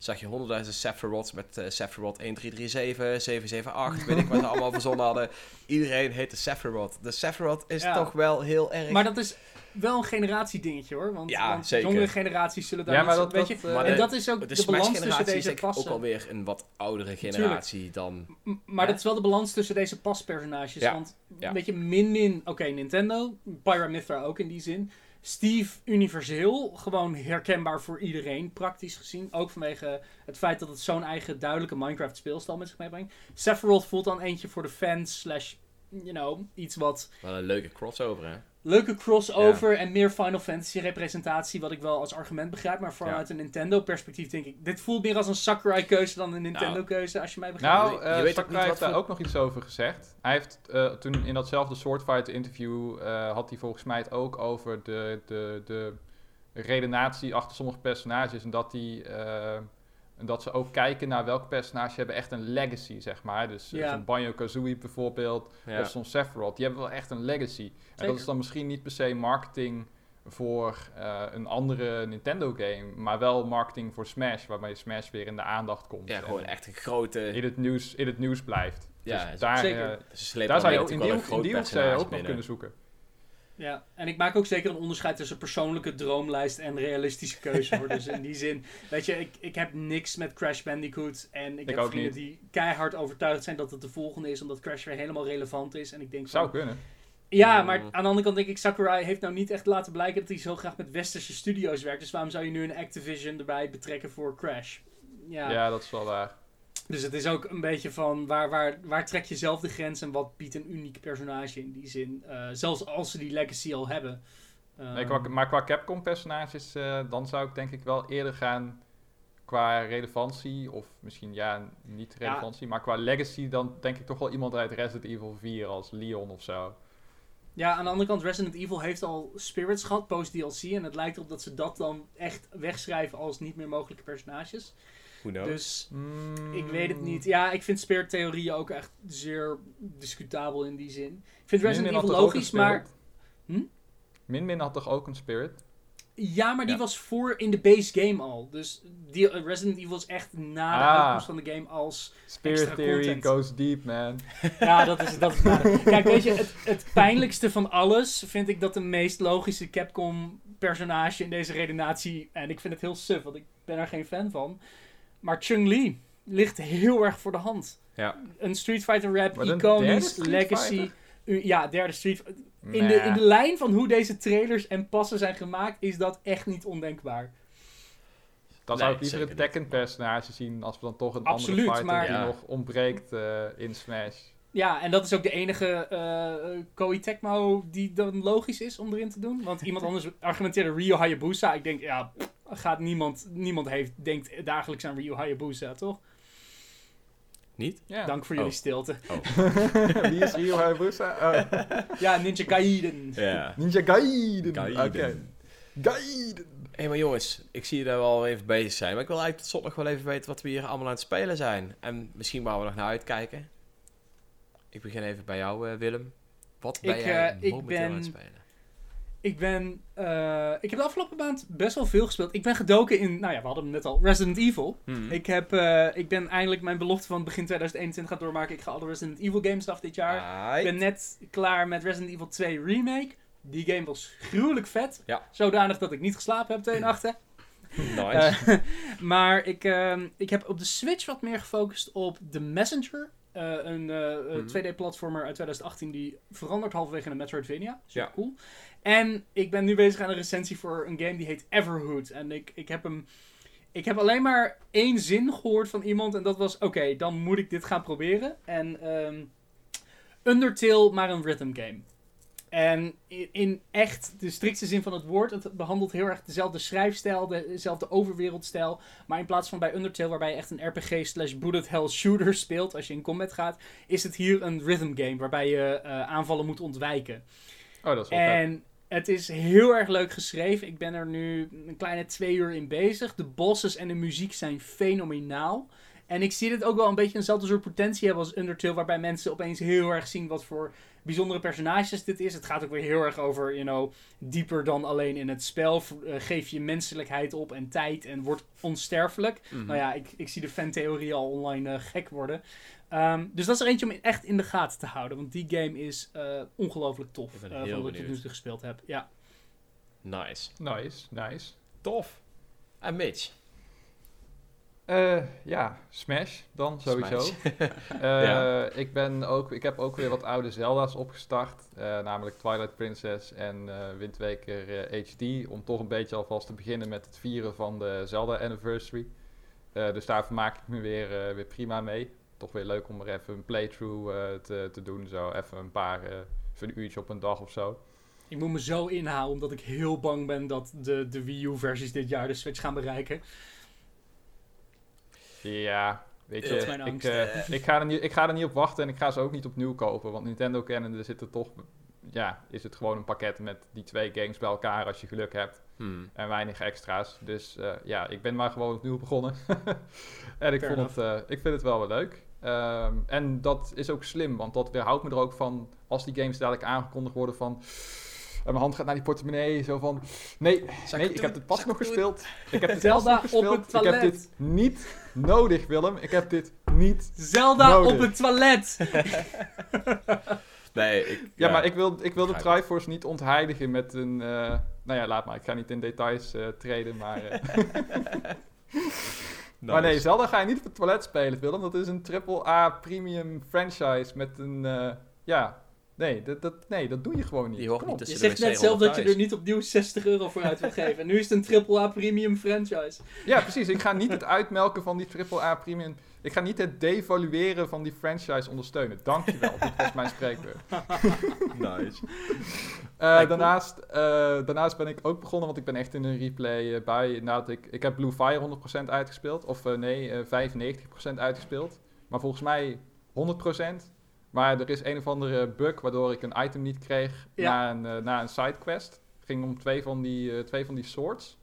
zag je honderdduizend Sephiroths met eh, Sephiroth 1337, 778, weet ik wat ze allemaal verzonnen hadden. Iedereen heette Sephiroth. De Sephiroth is Ja. toch wel heel erg... Maar dat is wel een generatiedingetje hoor. Want, Ja, want zeker. jongere generaties zullen daar Ja, maar dat- weet dat, je, eh, Maar en de- dat is ook de, de, balans tussen deze ik ook passen. alweer een wat oudere generatie dan... M- Maar dat is wel de balans tussen deze paspersonages. Ja. Want Ja. weet je, min-min, oké, Nintendo, Pyramithra ook in die zin. Steve universeel, gewoon herkenbaar voor iedereen, praktisch gezien. Ook vanwege het feit dat het zo'n eigen duidelijke Minecraft speelstijl met zich meebrengt. Sephiroth voelt dan eentje voor de fans, slash, you know, iets wat Wel een leuke crossover, hè? Leuke crossover en meer Final Fantasy representatie, wat ik wel als argument begrijp. Maar vanuit een Nintendo perspectief denk ik, dit voelt meer als een Sakurai keuze dan een Nintendo keuze, als je mij begrijpt. Nou, Je eh weet ook Sakurai niet heeft wat daar voor- ook nog iets over gezegd. Hij heeft eh, toen in datzelfde Swordfighter interview eh, had hij volgens mij het ook over de, de, de redenatie achter sommige personages. En dat, die, eh, en dat ze ook kijken naar welke personages hebben echt een legacy, zeg maar. Dus eh, Ja. zo'n Banjo-Kazooie bijvoorbeeld, Ja. of zo'n Sephiroth. Die hebben wel echt een legacy. En dat is dan misschien niet per se marketing voor eh, een andere Nintendo-game, maar wel marketing voor Smash, waarmee Smash weer in de aandacht komt. Ja, gewoon echt een grote... in het nieuws, in het nieuws blijft. Ja, dus daar, zeker. eh, Ze daar zou je in die, in die hoek zou je ook personage nog kunnen zoeken. Ja, en ik maak ook zeker een onderscheid tussen persoonlijke droomlijst en realistische keuze. hoor. Dus in die zin, weet je, ik, ik heb niks met Crash Bandicoot. En ik, Ik heb ook vrienden niet. die keihard overtuigd zijn dat het de volgende is, omdat Crash weer helemaal relevant is. En ik denk Zou van, kunnen. ja, Mm. maar aan de andere kant denk ik, Sakurai heeft nou niet echt laten blijken dat hij zo graag met westerse studio's werkt. Dus waarom zou je nu een Activision erbij betrekken voor Crash? Ja. Ja, dat is wel waar. Dus het is ook een beetje van waar, waar, waar trek je zelf de grens en wat biedt een uniek personage in die zin. Eh, zelfs als ze die legacy al hebben. Nee, qua, Ehm, maar qua Capcom-personages, eh, dan zou ik denk ik wel eerder gaan qua relevantie. Of misschien, ja, niet Ja. relevantie. Maar qua legacy, dan denk ik toch wel iemand uit Resident Evil 4 als Leon of zo. Ja, aan de andere kant, Resident Evil heeft al Spirits gehad, post-DLC. En het lijkt erop dat ze dat dan echt wegschrijven als niet meer mogelijke personages. Who knows? Dus Mm, ik weet het niet. Ja, ik vind Spirit-theorieën ook echt zeer discutabel in die zin. Ik vind Resident Min Min had Evil logisch, maar... Hm? Min Min had toch ook een Spirit? Ja, maar die Ja. was voor in de base game al. Dus die, eh, Resident Evil is echt na de Ah. uitkomst van de game als... Spirit Extra Theory content. goes deep, man. Ja, dat is, dat is. Kijk, weet je, het, het pijnlijkste van alles vind ik dat de meest logische Capcom-personage in deze redenatie... En ik vind het heel suf, want ik ben er geen fan van. Maar Chun-Li ligt heel erg voor de hand. Ja. Een Street Fighter rap, iconisch, legacy... Fighter? Ja, derde Street in de, in de lijn van hoe deze trailers en passen zijn gemaakt, is dat echt niet ondenkbaar. Dan Nee, zou ik liever een niet. Tekken-personage zien als we dan toch een Absoluut, andere fighter maar- die Ja. nog ontbreekt eh, in Smash. Ja, en dat is ook de enige eh eh, Koei Tecmo die dan logisch is om erin te doen. Want iemand anders argumenteerde Rio Hayabusa. Ik denk, ja, pff, gaat niemand, niemand heeft, denkt dagelijks aan Rio Hayabusa, toch? Niet? Ja. Dank voor Oh. jullie stilte. Wie is Ryo Hayabusa? Oh. Ja, Ninja Gaiden. Ja. Ninja Gaiden. Gaiden. Gaiden. Hé, maar jongens, ik zie je daar wel even bezig zijn. Maar ik wil eigenlijk tot slot nog wel even weten wat we hier allemaal aan het spelen zijn. En misschien waar we nog naar uitkijken. Ik begin even bij jou, eh, Willem. Wat ben Ik, jij eh, ik momenteel ben- aan het spelen? Ik ben, eh, ik heb de afgelopen maand best wel veel gespeeld. Ik ben gedoken in, nou ja, we hadden hem net al, Resident Evil. Hmm. Ik, heb, eh, ik ben eindelijk mijn belofte van begin 2021 gaan doormaken. Ik ga alle Resident Evil games af dit jaar. Ik ben net klaar met Resident Evil 2 Remake. Die game was gruwelijk vet. Ja. Zodanig dat ik niet geslapen heb twee nachten. Nice. Eh, maar ik, ehm, ik heb op de Switch wat meer gefocust op The Messenger. Eh, een eh, eh, Mhm. 2D-platformer uit 2018 die verandert halverwege in een Metroidvania. Super Ja. cool. En ik ben nu bezig aan een recensie voor een game die heet Everhood. En ik, ik heb hem... Ik heb alleen maar één zin gehoord van iemand en dat was... Oké, dan moet ik dit gaan proberen. En ehm Undertale, maar een rhythm game. En in, echt de strikste zin van het woord, het behandelt heel erg dezelfde schrijfstijl, dezelfde overwereldstijl. Maar in plaats van bij Undertale, waarbij je echt een RPG slash bullet hell shooter speelt als je in combat gaat, is het hier een rhythm game waarbij je eh, aanvallen moet ontwijken. Oh, dat is wel En het is heel erg leuk geschreven. Ik ben er nu een kleine twee uur in bezig. De bosses en de muziek zijn fenomenaal. En ik zie dit ook wel een beetje eenzelfde soort potentie hebben als Undertale, waarbij mensen opeens heel erg zien wat voor bijzondere personages dit is. Het gaat ook weer heel erg over, you know, dieper dan alleen in het spel. Eh, geef je menselijkheid op en tijd en wordt onsterfelijk. Mhm. Nou ja, ik, ik zie de fantheorie al online eh, gek worden. Ehm, dus dat is er eentje om echt in de gaten te houden. Want die game is eh, ongelooflijk tof. Ik ben eh, heel van wat ik tot nu benieuwd. toe gespeeld heb. Ja. Nice. Nice, nice. Tof. En Mitch. Eh, ja, Smash dan sowieso. Smash. Eh, Ja. ik, ben ook, ik heb ook weer wat oude Zelda's opgestart. eh, namelijk Twilight Princess en eh Wind Waker HD. Om toch een beetje alvast te beginnen met het vieren van de Zelda Anniversary. Eh, dus daar vermaak ik me weer, eh, weer prima mee. Toch weer leuk om er even een playthrough eh, te, te doen. Zo even een paar, eh, even een uurtje op een dag of zo. Ik moet me zo inhalen, omdat ik heel bang ben dat de, de Wii U-versies dit jaar de Switch gaan bereiken. Ja, weet Dat is je, mijn ik, angst. eh, ik, ga er niet, ik ga er niet op wachten en ik ga ze ook niet opnieuw kopen. Want Nintendo kennende zit er toch, ja, is het gewoon een pakket met die twee games bij elkaar als je geluk hebt. Hmm. En weinig extra's. Dus eh, ja, ik ben maar gewoon opnieuw begonnen. en ik, Fair vond het, eh, ik vind het wel wel leuk. Ehm, en dat is ook slim, want dat weerhoudt me er ook van als die games dadelijk aangekondigd worden van... En mijn hand gaat naar die portemonnee, zo van... Nee, nee ik heb dit pas nog gespeeld. Ik heb dit pas Zelda nog gespeeld. op het Ik heb toilet. dit niet nodig, Willem. Ik heb dit niet Zelda Nodig. op het toilet! Nee, ik, Ja, maar ik wil, ik wil de Triforce niet ontheiligen met een... eh, nou ja, laat maar. Ik ga niet in details eh, treden, maar... eh, Maar nee, Zelda ga je niet op het toilet spelen, Willem. Dat is een AAA premium franchise met een... eh, ja, nee dat, dat, nee, dat doe je gewoon niet. Die hoort niet. Je zegt net zelf dat je er niet opnieuw 60 euro voor uit wil geven. En nu is het een AAA premium franchise. Ja, precies. Ik ga niet het uitmelken van die AAA premium... Ik ga niet het devalueren van die franchise ondersteunen. Dankjewel, dit was mijn spreekbeurt. Nice. Eh, daarnaast, eh, daarnaast ben ik ook begonnen, want ik ben echt in een replay eh, bij. Nadat ik, ik heb Blue Fire 100% uitgespeeld. Of nee, eh 95% uitgespeeld. Maar volgens mij 100%. Maar er is een of andere bug waardoor ik een item niet kreeg Ja. na een, eh, na een sidequest. Het ging om twee van die, eh, twee van die swords.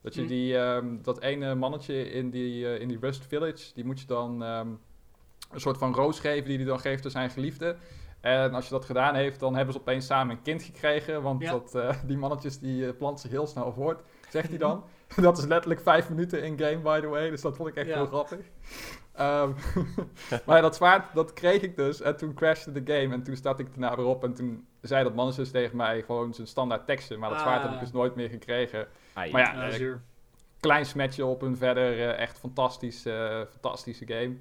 Dat je Hm. die, ehm, dat ene mannetje in die, eh, in die Rust Village, die moet je dan ehm, een soort van roos geven die hij dan geeft aan zijn geliefde. En als je dat gedaan heeft, dan hebben ze opeens samen een kind gekregen. Want Ja. dat, die mannetjes die planten zich heel snel voort, zegt hij dan. dat is letterlijk vijf minuten in game, by the way. Dus dat vond ik echt Ja. heel grappig. Ehm, maar ja, dat zwaard, dat kreeg ik dus. En toen crashte de game. En toen startte ik daarna weer op. En toen zei dat mannetje dus tegen mij gewoon zijn standaard teksten. Maar dat zwaard heb ik Ah. dus nooit meer gekregen. Maar ja, Ja, eh, klein smetje op en verder eh, echt fantastisch, eh, fantastische game.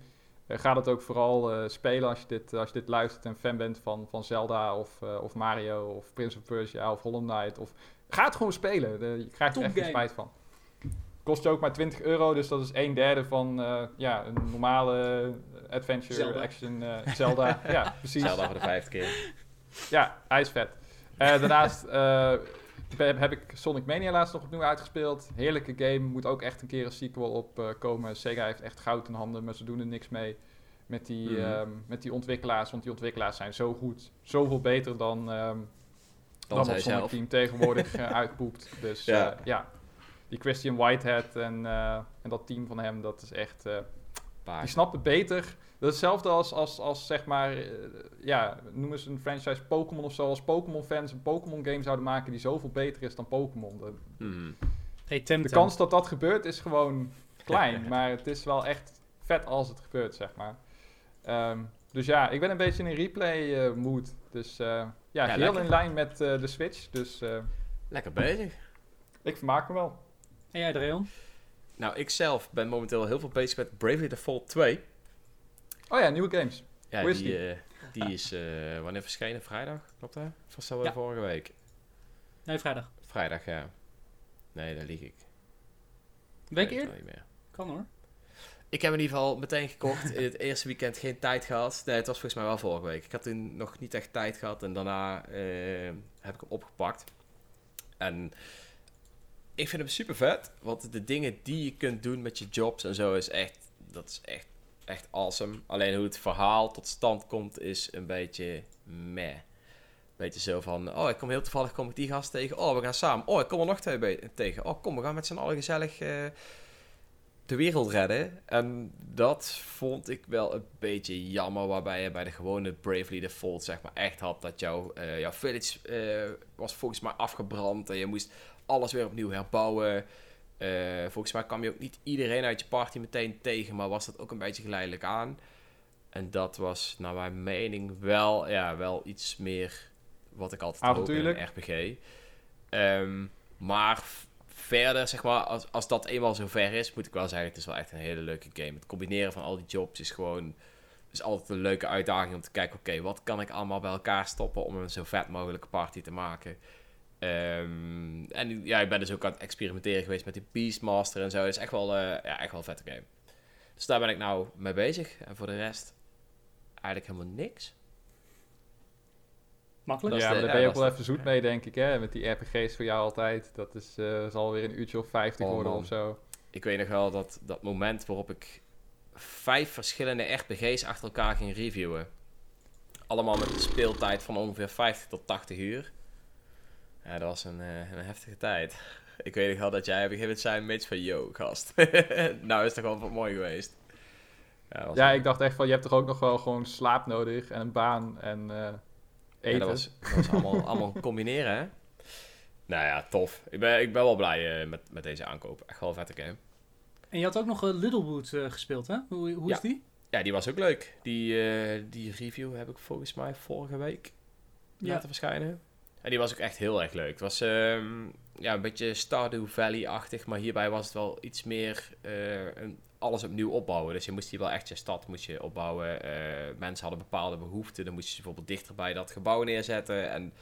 Eh, ga het ook vooral eh, spelen als je, dit, als je dit luistert en fan bent van, van Zelda of, eh, of Mario of Prince of Persia of Hollow Knight. Of, ga het gewoon spelen. De- je krijgt er echt geen Topgame. spijt van. Kost je ook maar 20 euro, dus dat is een derde van eh, ja, een normale adventure Zelda. action eh, Zelda. ja, precies. Zelda voor de vijfde keer. Ja, hij is vet. Eh, daarnaast eh, heb, heb ik Sonic Mania laatst nog opnieuw uitgespeeld. Heerlijke game. Moet ook echt een keer een sequel op eh, komen. Sega heeft echt goud in handen, maar ze doen er niks mee met die, Mhm. ehm, met die ontwikkelaars. Want die ontwikkelaars zijn zo goed. Zoveel beter dan, ehm dan, wat zij Sonic zelf. Team tegenwoordig uitpoept. Dus Ja. ja. Die Christian Whitehead en, eh, en dat team van hem, dat is echt... eh, die snapt het beter. Dat is hetzelfde als, als, als zeg maar, eh, ja, noem eens een franchise Pokémon of zo. Als Pokémon-fans een Pokémon-game zouden maken die zoveel beter is dan Pokémon. De, Mhm. Hey, de kans dat dat gebeurt is gewoon klein, maar het is wel echt vet als het gebeurt, zeg maar. Ehm, dus ja, ik ben een beetje in een replay-mood. dus eh, ja, Ja, heel lekker. in lijn met eh, de Switch. Dus eh, Lekker bezig. ik vermaak me wel. En jij, Dreon? Nou, ik zelf ben momenteel heel veel bezig met Bravely Default 2. Oh ja, nieuwe games. Ja, Hoe is die, die? eh, die is eh, wanneer verschenen? Vrijdag? Klopt dat? Dat wel Ja. vorige week? Nee, vrijdag. Vrijdag, ja. Nee, daar lieg ik. Een week eerder? wel niet meer. Kan hoor. Ik heb in ieder geval meteen gekocht. In het eerste weekend geen tijd gehad. Nee, het was volgens mij wel vorige week. Ik had toen nog niet echt tijd gehad. En daarna eh, heb ik hem opgepakt. En ik vind hem super vet. Want de dingen die je kunt doen met je jobs en zo is echt... Dat is echt, echt awesome. Alleen hoe het verhaal tot stand komt is een beetje meh. Beetje zo van, oh, ik kom heel toevallig kom ik die gast tegen. Oh, we gaan samen. Oh, ik kom er nog twee tegen. Oh, kom, we gaan met z'n allen gezellig eh, de wereld redden. En dat vond ik wel een beetje jammer. Waarbij je bij de gewone Bravely Default zeg maar echt had dat jouw, eh, jouw village eh, was volgens mij afgebrand. En je moest alles weer opnieuw herbouwen. Eh, volgens mij kwam je ook niet iedereen uit je party meteen tegen. Maar was dat ook een beetje geleidelijk aan. En dat was naar mijn mening wel, ja, wel iets meer wat ik altijd hoop in een. RPG. Ehm, maar verder, zeg maar, als, als dat eenmaal zover is, moet ik wel zeggen, het is wel echt een hele leuke game. Het combineren van al die jobs is gewoon, is altijd een leuke uitdaging om te kijken, oké, wat kan ik allemaal bij elkaar stoppen om een zo vet mogelijke party te maken. Ehm, en ja, ik ben dus ook aan het experimenteren geweest met die Beastmaster en zo. Het is echt wel, eh, ja, echt wel een vette game. Dus daar ben ik nou mee bezig. En voor de rest eigenlijk helemaal niks. Makkelijk. Dat ja, maar daar ben je ja, ook wel dat even zoet mee, denk ik, hè? Met die RPG's voor jou altijd. Dat is, eh, zal weer een uurtje of 50 Oh, worden man. of zo. Ik weet nog wel dat, dat moment waarop ik vijf verschillende RPG's achter elkaar ging reviewen. Allemaal met een speeltijd van ongeveer 50 tot 80 uur. Ja, dat was een, eh, een heftige tijd. Ik weet nog wel dat jij op een gegeven moment zei, Mitch van, yo, gast. nou is het toch wel wat mooi geweest. Ja, dat was Ja, een- ik dacht echt van, je hebt toch ook nog wel gewoon slaap nodig en een baan en eh, Ja, eten. dat was, dat was allemaal, allemaal combineren, hè? Nou ja, tof. Ik ben, ik ben wel blij eh, met, met deze aankoop. Echt wel een vette game. En je had ook nog eh, Littlewood eh, gespeeld, hè? Hoe, hoe Ja. is die? Ja, die was ook leuk. Die, eh, die review heb ik volgens mij vorige week Ja. laten verschijnen. En die was ook echt heel erg leuk. Het was ehm, ja, een beetje Stardew Valley-achtig, maar hierbij was het wel iets meer eh, alles opnieuw opbouwen. Dus je moest hier wel echt je stad moest je opbouwen. Eh, mensen hadden bepaalde behoeften, dan moest je ze bijvoorbeeld dichter bij dat gebouw neerzetten. En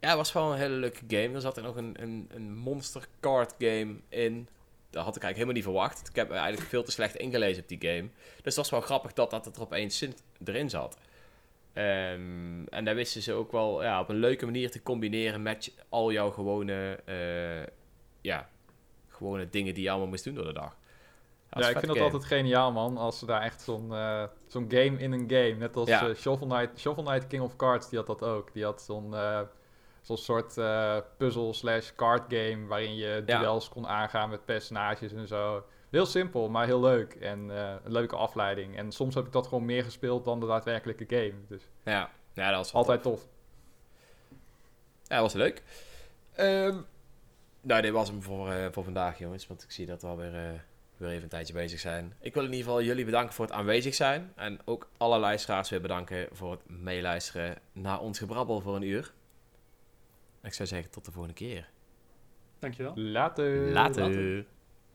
ja, het was wel een hele leuke game. Er zat er nog een, een, een monster card game in. Dat had ik eigenlijk helemaal niet verwacht. Ik heb eigenlijk veel te slecht ingelezen op die game. Dus dat was wel grappig dat dat er opeens zin erin zat. Ehm, en daar wisten ze ook wel ja, op een leuke manier te combineren met al jouw gewone, eh, ja, gewone dingen die je allemaal moest doen door de dag. Ja, Dat ik vind dat altijd geniaal, man. Als ze daar echt zo'n eh, zo'n game in een game. Net als Ja. eh, Shovel, Knight, Shovel Knight King of Cards, die had dat ook. Die had zo'n zo'n soort puzzle slash card game... waarin je Ja. duels kon aangaan met personages en zo. Heel simpel, maar heel leuk. En eh, een leuke afleiding. En soms heb ik dat gewoon meer gespeeld dan de daadwerkelijke game. Dus. Ja, ja, dat was altijd tof. tof. Ja, dat was leuk. Ehm, nou, dit was hem voor, eh, voor vandaag, jongens. Want ik zie dat we alweer eh, weer even een tijdje bezig zijn. Ik wil in ieder geval jullie bedanken voor het aanwezig zijn. En ook alle luisteraars weer bedanken voor het meeluisteren naar ons gebrabbel voor een uur. Ik zou zeggen, tot de volgende keer. Dankjewel. Later. Later.